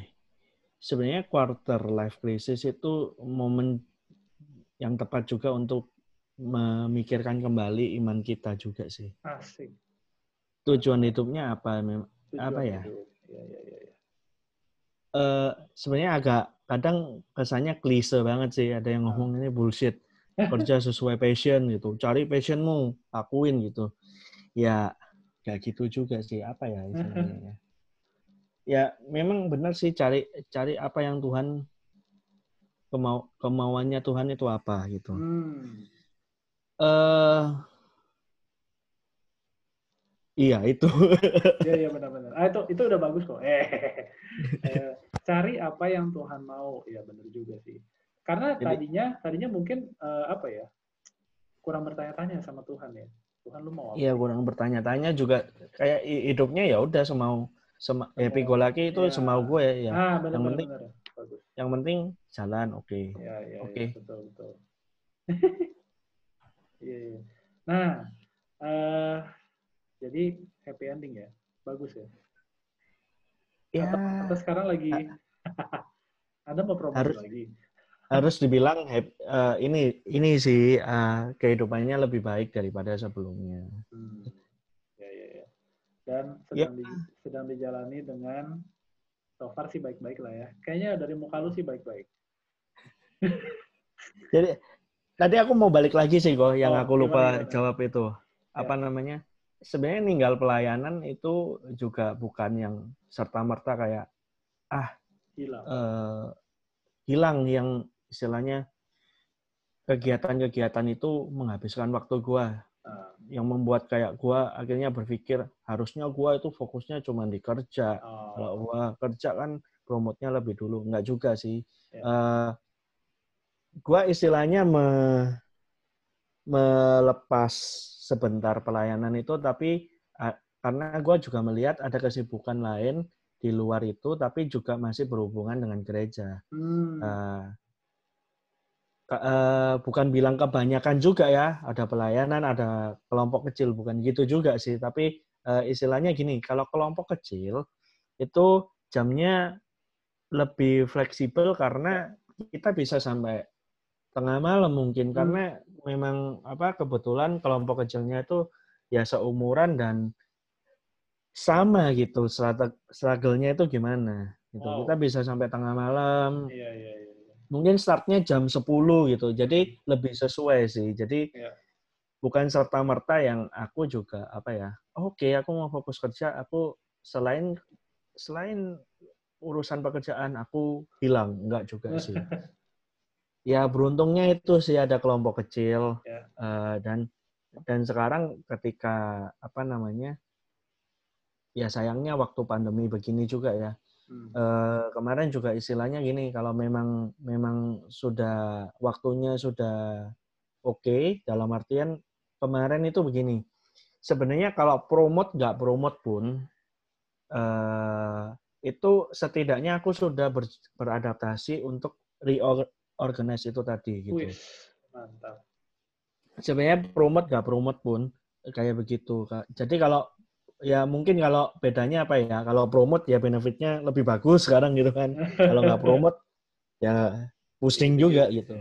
sebenarnya quarter life crisis itu momen yang tepat juga untuk memikirkan kembali iman kita juga sih. asik Tujuan hidupnya apa? Tujuan Apa ya? hidup. ya ya ya, ya. Eh, sebenarnya agak kadang kesannya klise banget sih. Ada yang ngomong ini bullshit. Kerja sesuai passion gitu. Cari passionmu, lakuin gitu. Ya, kayak gitu juga sih. Apa ya istilahnya ya? Ya, memang benar sih cari cari apa yang Tuhan kemau kemauannya Tuhan itu apa gitu. hmm. Eh Iya, itu. Iya iya benar-benar. Ah itu itu udah bagus kok. Eh, eh, cari apa yang Tuhan mau. Iya benar juga sih. Karena Jadi- tadinya tadinya mungkin eh, apa ya kurang bertanya-tanya sama Tuhan ya. Tuhan lu mau apa? Iya, kurang bertanya-tanya juga kayak hi- hidupnya ya udah semau sema, happy go lucky itu Iya. semau gue ya. Ah benar yang benar penting- benar. Bagus. Yang penting jalan oke. Iya iya Oke. iya, betul betul. Iya iya. Nah, eh jadi happy ending ya. Bagus ya. Ya, Atau, atau sekarang lagi Anda mau promosi Harus- lagi? harus dibilang uh, ini ini sih uh, kehidupannya lebih baik daripada sebelumnya. Hmm. Ya, ya, ya. Dan sedang, ya. di, sedang dijalani dengan so far sih baik-baik lah ya. Kayaknya dari muka lu sih baik-baik. Jadi tadi aku mau balik lagi sih kok yang oh, aku lupa gimana, jawab itu. Apa ya. namanya? Sebenarnya ninggal pelayanan itu juga bukan yang serta merta kayak ah hilang. Uh, hilang yang istilahnya kegiatan-kegiatan itu menghabiskan waktu gua uh. Yang membuat kayak gua akhirnya berpikir harusnya gua itu fokusnya cuma di kerja oh. kalau gua kerja kan promotnya lebih dulu nggak juga sih yeah. Ya. uh, gua istilahnya me, melepas sebentar pelayanan itu tapi uh, karena gua juga melihat ada kesibukan lain di luar itu tapi juga masih berhubungan dengan gereja hmm. uh, uh, bukan bilang kebanyakan juga ya, ada pelayanan, ada kelompok kecil, bukan gitu juga sih. Tapi uh, istilahnya gini, kalau kelompok kecil itu jamnya lebih fleksibel karena kita bisa sampai tengah malam mungkin hmm. karena memang apa kebetulan kelompok kecilnya itu ya seumuran dan sama gitu struggle-nya itu gimana gitu. Wow. Kita bisa sampai tengah malam. Iya, iya, iya mungkin startnya jam 10 gitu. Jadi lebih sesuai sih. Jadi ya. bukan serta merta yang aku juga apa ya. Oke, okay, aku mau fokus kerja, aku selain selain urusan pekerjaan aku hilang, enggak juga sih. ya beruntungnya itu sih ada kelompok kecil ya. uh, dan dan sekarang ketika apa namanya ya sayangnya waktu pandemi begini juga ya Hmm. Uh, kemarin juga istilahnya gini, kalau memang memang sudah waktunya sudah oke okay, dalam artian kemarin itu begini. Sebenarnya kalau promote nggak promote pun uh, itu setidaknya aku sudah ber, beradaptasi untuk reorganize itu tadi gitu. Wih, mantap. Sebenarnya promote nggak promote pun kayak begitu. Jadi kalau ya mungkin kalau bedanya apa ya? Kalau promote ya benefitnya lebih bagus sekarang gitu kan. Kalau nggak promote ya pusing juga gitu.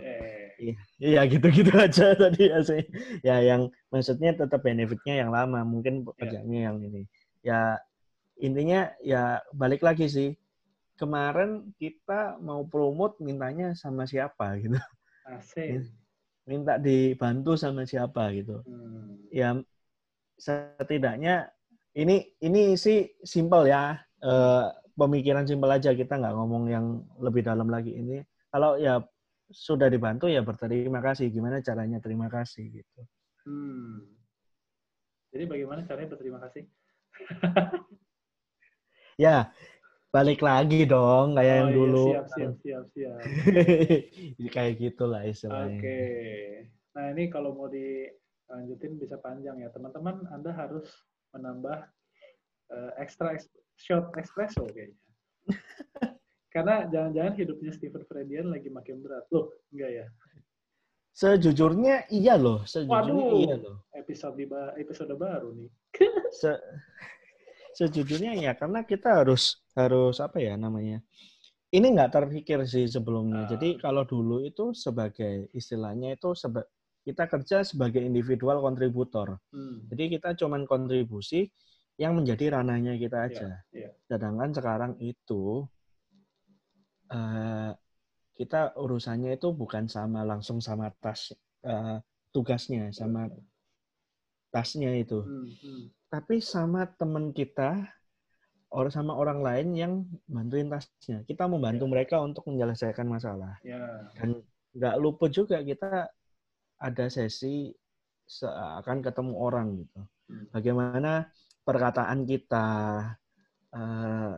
Iya, iya gitu-gitu aja tadi ya sih. Ya yang maksudnya tetap benefitnya yang lama mungkin iya. pekerjaannya yang ini. Ya intinya ya balik lagi sih. Kemarin kita mau promote mintanya sama siapa gitu. Asik. minta dibantu sama siapa gitu. Hmm. ya setidaknya ini ini sih simpel ya. Uh, pemikiran simpel aja. Kita nggak ngomong yang lebih dalam lagi. Ini kalau ya sudah dibantu ya berterima kasih. Gimana caranya terima kasih gitu. Hmm. jadi bagaimana caranya berterima kasih? Ya balik lagi dong kayak oh, yang iya, dulu. siap siap siap siap. Kayak gitulah istilahnya. Oke. Okay. nah ini kalau mau dilanjutin bisa panjang ya. Teman-teman anda harus menambah uh, extra shot espresso kayaknya. Karena jangan-jangan hidupnya Stephen Fredian lagi makin berat. Loh, enggak ya? Sejujurnya iya loh, sejujurnya Waduh, iya loh. Episode episode baru nih. Se sejujurnya ya karena kita harus harus apa ya namanya? Ini nggak terpikir sih sebelumnya. Uh. Jadi kalau dulu itu sebagai istilahnya itu seba kita kerja sebagai individual kontributor. Hmm. Jadi kita cuman kontribusi yang menjadi ranahnya kita iya, aja. Yeah, yeah. Sedangkan sekarang itu uh, kita urusannya itu bukan sama langsung sama tas uh, tugasnya, sama tasnya itu, hmm, hmm. tapi sama teman kita, orang sama orang lain yang bantuin tasnya. Kita membantu yeah. mereka untuk menyelesaikan masalah. Yeah. Dan nggak luput juga kita ada sesi akan ketemu orang gitu. Hmm. Bagaimana perkataan kita, uh,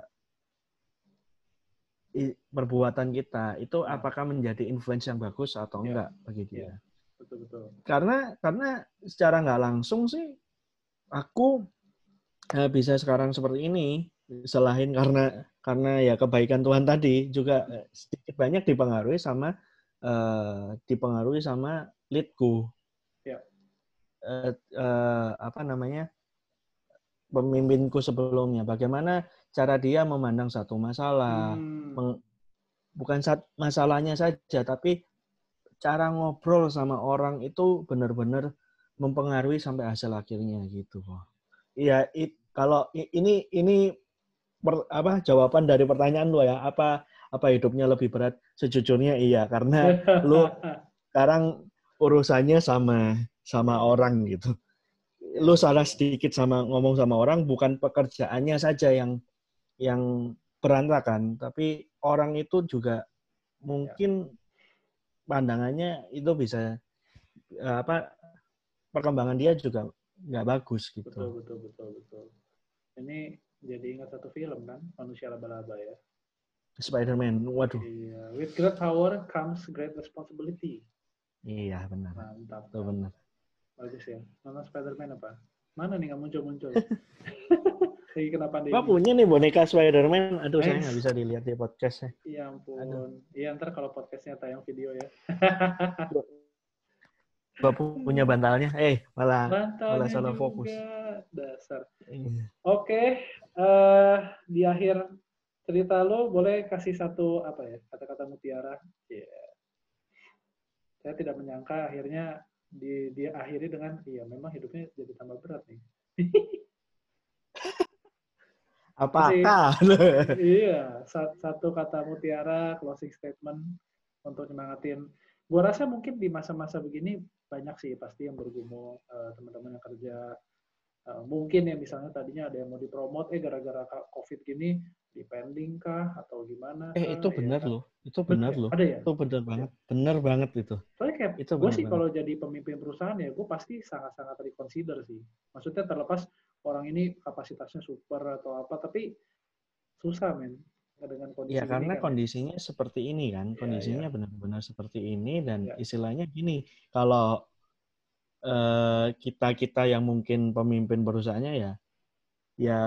perbuatan kita itu hmm. apakah menjadi influence yang bagus atau ya. enggak bagi dia? Ya. Betul betul. Karena karena secara nggak langsung sih aku uh, bisa sekarang seperti ini selain karena karena ya kebaikan Tuhan tadi juga hmm. sedikit banyak dipengaruhi sama uh, dipengaruhi sama leadku ya. uh, uh, apa namanya pemimpinku sebelumnya bagaimana cara dia memandang satu masalah hmm. bukan saat masalahnya saja, tapi cara ngobrol sama orang itu benar-benar mempengaruhi sampai hasil akhirnya gitu, kok. Iya, kalau ini ini per, apa jawaban dari pertanyaan lu ya, apa apa hidupnya lebih berat? Sejujurnya iya, karena lu sekarang urusannya sama sama orang gitu. Lu salah sedikit sama ngomong sama orang bukan pekerjaannya saja yang yang berantakan, tapi orang itu juga mungkin pandangannya itu bisa eh, apa perkembangan dia juga nggak bagus gitu. Betul betul betul betul. Ini jadi ingat satu film kan, manusia laba-laba ya. Spider-Man, waduh. Iya, with great power comes great responsibility. Iya benar. Mantap. Itu benar. Bagus ya. Nonton Spider-Man apa? Mana nih nggak muncul-muncul? Lagi kenapa Gua punya nih boneka Spider-Man. Aduh, saya nggak bisa dilihat di podcastnya. Iya ampun. Iya ntar kalau podcastnya tayang video ya. Gua punya bantalnya. Eh, malah Bantalnya malah salah juga. fokus. Dasar. Iya. Oke, eh di akhir cerita lo boleh kasih satu apa ya kata-kata mutiara. Iya. Saya tidak menyangka akhirnya di diakhiri dengan iya memang hidupnya jadi tambah berat nih. Apakah? iya, sa- satu kata mutiara closing statement untuk nyemangatin. Gua rasa mungkin di masa-masa begini banyak sih pasti yang bergumul eh, teman-teman yang kerja mungkin ya misalnya tadinya ada yang mau dipromot eh gara-gara covid gini dipending kah atau gimana eh, itu ya benar kan? loh. Itu benar loh. ada ya Itu benar banget. Benar banget itu. soalnya kayak Itu gue sih banget. kalau jadi pemimpin perusahaan ya gue pasti sangat-sangat reconsider sih maksudnya terlepas orang ini kapasitasnya super atau apa tapi susah men dengan kondisi Ya karena kan. kondisinya seperti ini kan, Iya, kondisinya benar-benar seperti ini dan Iya. istilahnya gini, kalau kita kita yang mungkin pemimpin perusahaannya ya, ya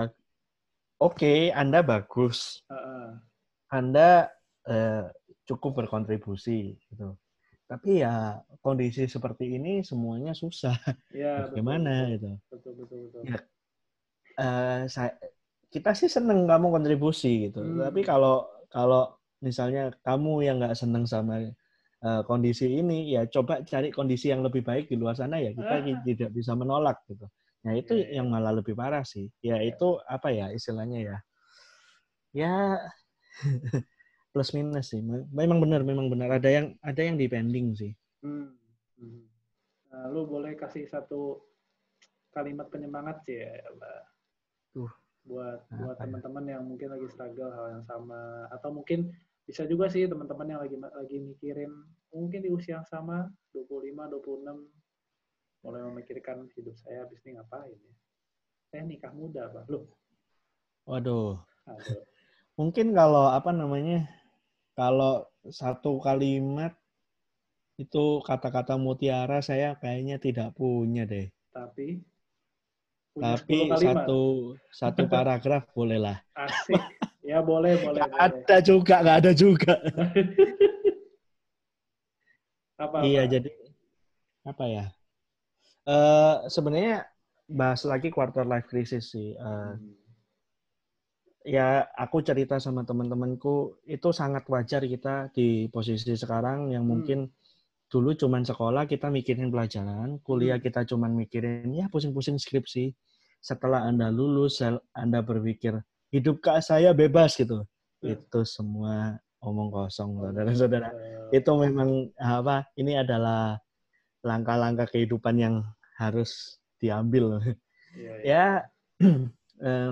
oke Anda bagus. Anda eh, cukup berkontribusi gitu, tapi ya kondisi seperti ini semuanya susah, ya bagaimana betul, gitu. betul betul betul Ya, eh, saya kita sih seneng kamu kontribusi gitu. Hmm. Tapi kalau kalau misalnya kamu yang nggak seneng sama eh, kondisi ini, ya coba cari kondisi yang lebih baik di luar sana ya. Kita ki- tidak bisa menolak gitu. Nah itu Iya, iya. yang malah lebih parah sih. Ya Iya. itu apa ya istilahnya ya? Ya plus minus sih. Memang benar, memang benar. Ada yang ada yang depending sih. Hmm. Hmm. Nah, lu boleh kasih satu kalimat penyemangat sih ya. Tuh. Buat buat ya? teman-teman yang mungkin lagi struggle hal yang sama atau mungkin bisa juga sih teman-teman yang lagi lagi mikirin mungkin di usia yang sama 25 26 mulai memikirkan hidup saya habis ini ngapain ya. Saya nikah muda, Pak. Loh, Waduh. aduh. Mungkin kalau apa namanya, kalau satu kalimat itu kata-kata mutiara saya kayaknya tidak punya deh. Tapi punya Tapi 10 kalimat. satu satu paragraf bolehlah. Asik. Ya boleh, boleh, Nggak boleh. ada juga, nggak ada juga. Apa, Iya, jadi apa ya? Eh sebenarnya bahas lagi quarter life crisis sih. Eh, Hmm. ya aku cerita sama teman-temanku itu sangat wajar kita di posisi sekarang yang Hmm. Dulu cuman sekolah kita mikirin pelajaran, kuliah Hmm. kita cuman mikirin ya pusing-pusing skripsi. Setelah Anda lulus, Anda berpikir hidup kak saya bebas gitu. Hmm. Itu semua omong kosong, saudara-saudara. Eh, Itu memang apa? Ini adalah langkah-langkah kehidupan yang harus diambil. iya, iya. ya eh,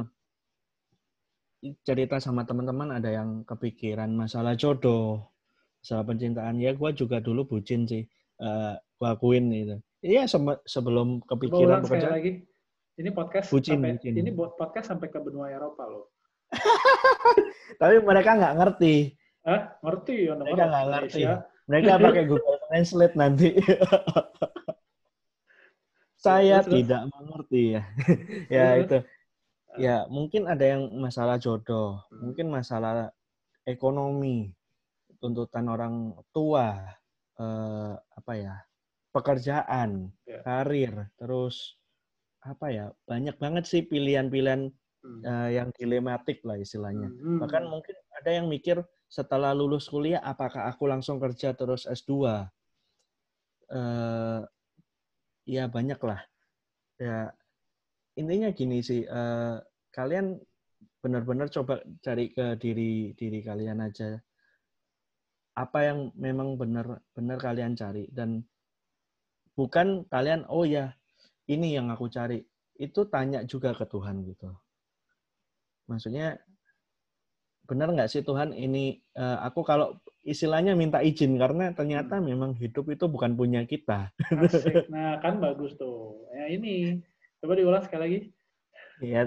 cerita sama teman-teman ada yang kepikiran masalah jodoh, masalah percintaan. Ya gue juga dulu bucin sih, eh gue akuin itu. Iya sem- sebelum kepikiran bekerja, lagi. Ini podcast Bucin, sampai bucin. ini buat podcast sampai ke benua Eropa loh. tapi mereka nggak ngerti. Eh, ngerti ya Mereka nggak ngerti. Mereka pakai Google Translate nanti. Saya Terus, tidak mengerti ya. ya itu. Ya mungkin ada yang masalah jodoh, Hmm. mungkin masalah ekonomi, tuntutan orang tua, eh, apa ya, pekerjaan, Ya. karir, terus apa ya, banyak banget sih pilihan-pilihan Hmm. eh, yang dilematik lah istilahnya. Hmm. Bahkan mungkin ada yang mikir setelah lulus kuliah apakah aku langsung kerja terus S2? Eh, ya banyak lah. Ya intinya gini sih, eh, kalian benar-benar coba cari ke diri diri kalian aja apa yang memang benar-benar kalian cari. Dan bukan kalian oh ya ini yang aku cari. Itu tanya juga ke Tuhan gitu. Maksudnya benar nggak sih Tuhan ini uh, aku kalau istilahnya minta izin karena ternyata hmm. memang hidup itu bukan punya kita. Asik. nah kan bagus tuh. Ya ini coba diulas sekali lagi. Iya.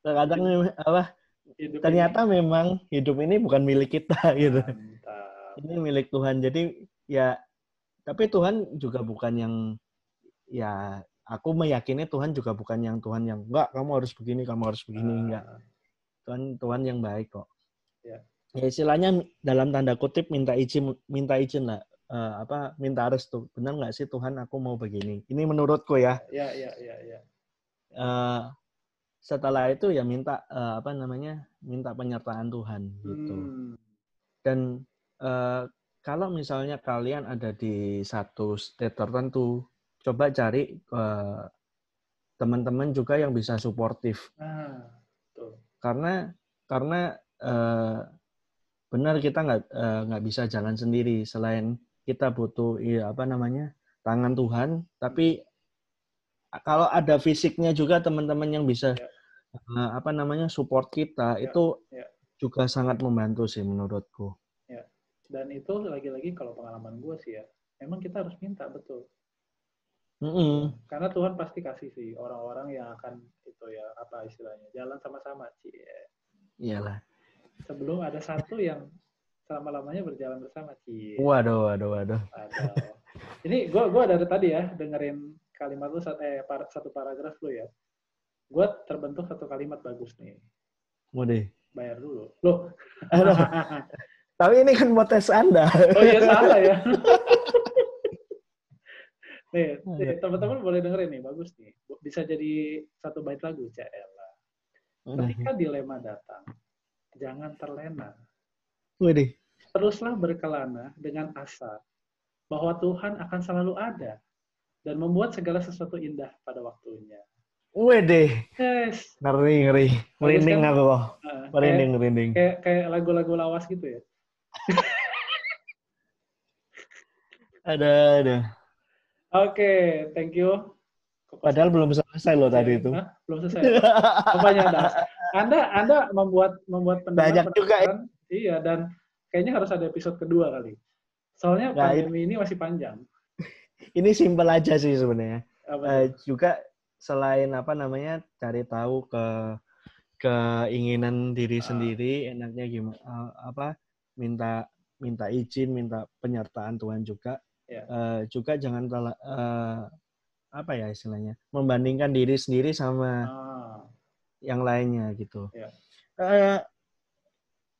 Terkadang apa hidup ternyata ini. memang hidup ini bukan milik kita gitu. Mantap ini milik Tuhan. Jadi ya tapi Tuhan juga bukan yang ya aku meyakini Tuhan juga bukan yang Tuhan yang enggak kamu harus begini, kamu harus begini uh, enggak. Tuhan Tuhan yang baik kok. Ya. ya istilahnya dalam tanda kutip minta izin minta izin lah uh, apa minta restu. Benar nggak sih Tuhan aku mau begini. Ini menurutku ya. Ya ya ya ya. Uh, setelah itu ya minta uh, apa namanya minta penyertaan Tuhan gitu. Hmm. Dan uh, kalau misalnya kalian ada di satu state tertentu, coba cari uh, teman-teman juga yang bisa suportif. Ah, Karena karena uh, benar kita nggak nggak uh, bisa jalan sendiri. Selain kita butuh ya, apa namanya tangan Tuhan, tapi kalau ada fisiknya juga teman-teman yang bisa ya. uh, apa namanya support kita ya, itu ya. juga sangat membantu sih menurutku dan itu lagi-lagi kalau pengalaman gue sih ya memang kita harus minta betul. Mm -hmm. karena Tuhan pasti kasih sih orang-orang yang akan itu ya apa istilahnya jalan sama-sama sih iyalah. Sebelum ada satu yang selama lamanya berjalan bersama sih waduh waduh waduh. Ini gue gua dari tadi ya dengerin kalimat lu eh satu paragraf lu ya. Gue terbentuk satu kalimat bagus nih. Mau deh. Bayar dulu. Loh Tapi ini kan tes Anda. Oh iya salah ya. nih, nih teman-teman boleh dengerin nih, bagus nih. Bisa jadi satu bait lagu, Cella. Ketika dilema datang, jangan terlena. Widih. Teruslah berkelana dengan asa bahwa Tuhan akan selalu ada dan membuat segala sesuatu indah pada waktunya. Wede. Yes. Ngeri, ngeri. Merinding kan? aku kok. merinding, merinding. Kayak, kayak lagu-lagu lawas gitu ya ada, ada. Oke, okay, thank you. Padahal belum selesai loh tadi itu. Hah? Belum selesai. Rupanya Anda, Anda, Anda membuat membuat pendengar banyak juga. Ya. Iya, dan kayaknya harus ada episode kedua kali. Soalnya nah, pandemi ini, ini masih panjang. Ini simpel aja sih sebenarnya. Uh, juga selain apa namanya cari tahu ke keinginan diri uh. sendiri, enaknya gimana uh, apa minta minta izin, minta penyertaan Tuhan juga. Yeah. Ya. Uh, juga jangan uh, apa ya istilahnya membandingkan diri sendiri sama ah. yang lainnya gitu. Yeah. Ya. Uh,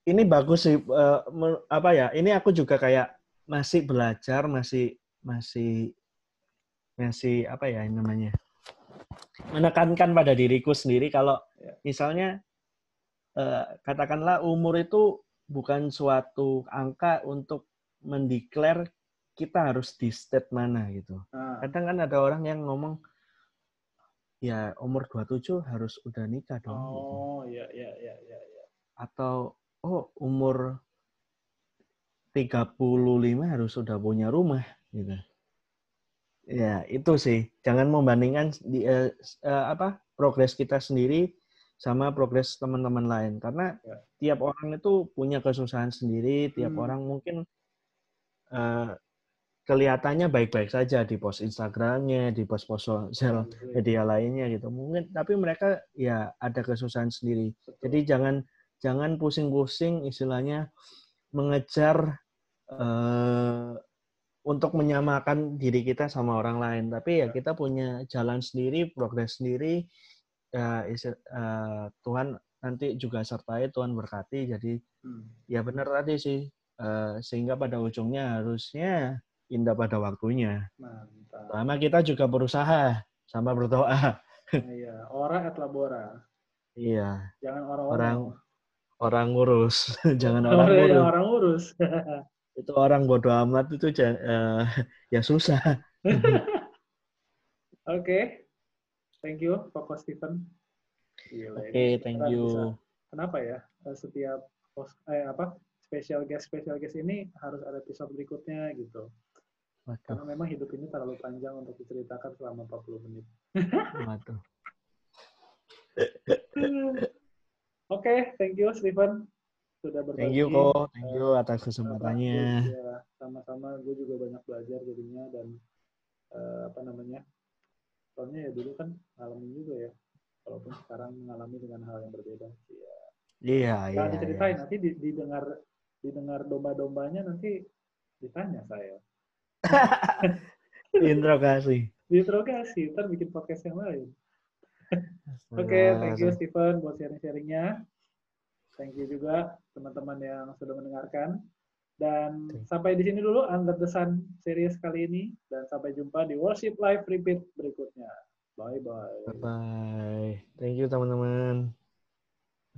ini bagus sih uh, apa ya? Ini aku juga kayak masih belajar, masih masih masih apa ya namanya? menekankan pada diriku sendiri kalau yeah. misalnya uh, katakanlah umur itu bukan suatu angka untuk mendeklar kita harus di state mana gitu. Ah. Kadang kan ada orang yang ngomong ya umur 27 harus udah nikah dong. Gitu. Oh, gitu. iya iya iya ya. Atau oh umur 35 harus sudah punya rumah gitu. Ya, itu sih. Jangan membandingkan di uh, uh, apa progres kita sendiri sama progres teman-teman lain karena ya. tiap orang itu punya kesusahan sendiri tiap hmm. orang mungkin uh, kelihatannya baik-baik saja di post Instagramnya di post-post sosial media lainnya gitu mungkin tapi mereka ya ada kesusahan sendiri Betul. jadi jangan jangan pusing-pusing istilahnya mengejar uh, untuk menyamakan diri kita sama orang lain tapi ya, ya. kita punya jalan sendiri progres sendiri ya uh, Tuhan nanti juga sertai Tuhan berkati jadi hmm. ya benar tadi sih uh, sehingga pada ujungnya harusnya indah pada waktunya. Mantap. Sama kita juga berusaha sama berdoa. Iya, orang et labora. Iya. Jangan orang-orang. orang ngurus, jangan orang Orang, ngurus. orang urus. Itu orang bodoh amat itu eh, ya susah. Oke. Thank you, Koko Steven. Gila, Oke, ini thank you. bisa- Kenapa ya? eh, Setiap post, eh, apa special guest special guest ini harus ada episode berikutnya gitu. Waduh, Karena memang hidup ini terlalu panjang untuk diceritakan selama 40 menit. waduh. Oke, thank you Steven sudah berbagi. Thank you kok, thank you eh, atas kesempatannya. Ya, sama-sama gue juga banyak belajar jadinya dan eh, apa namanya? Soalnya ya dulu kan ngalamin juga ya. Walaupun sekarang mengalami dengan hal yang berbeda. Ya. Iya, iya. Jangan diceritain, iya. nanti di- didengar didengar domba-dombanya nanti ditanya saya. Interogasi. Diinterogasi, ntar bikin podcast yang lain. Oke, thank you Steven buat sharing-sharingnya. Thank you juga teman-teman yang sudah mendengarkan. Dan you. sampai di sini dulu Under the Sun series kali ini. Dan sampai jumpa di Worship Live Repeat berikutnya. Bye-bye. Bye-bye. Thank you teman-teman.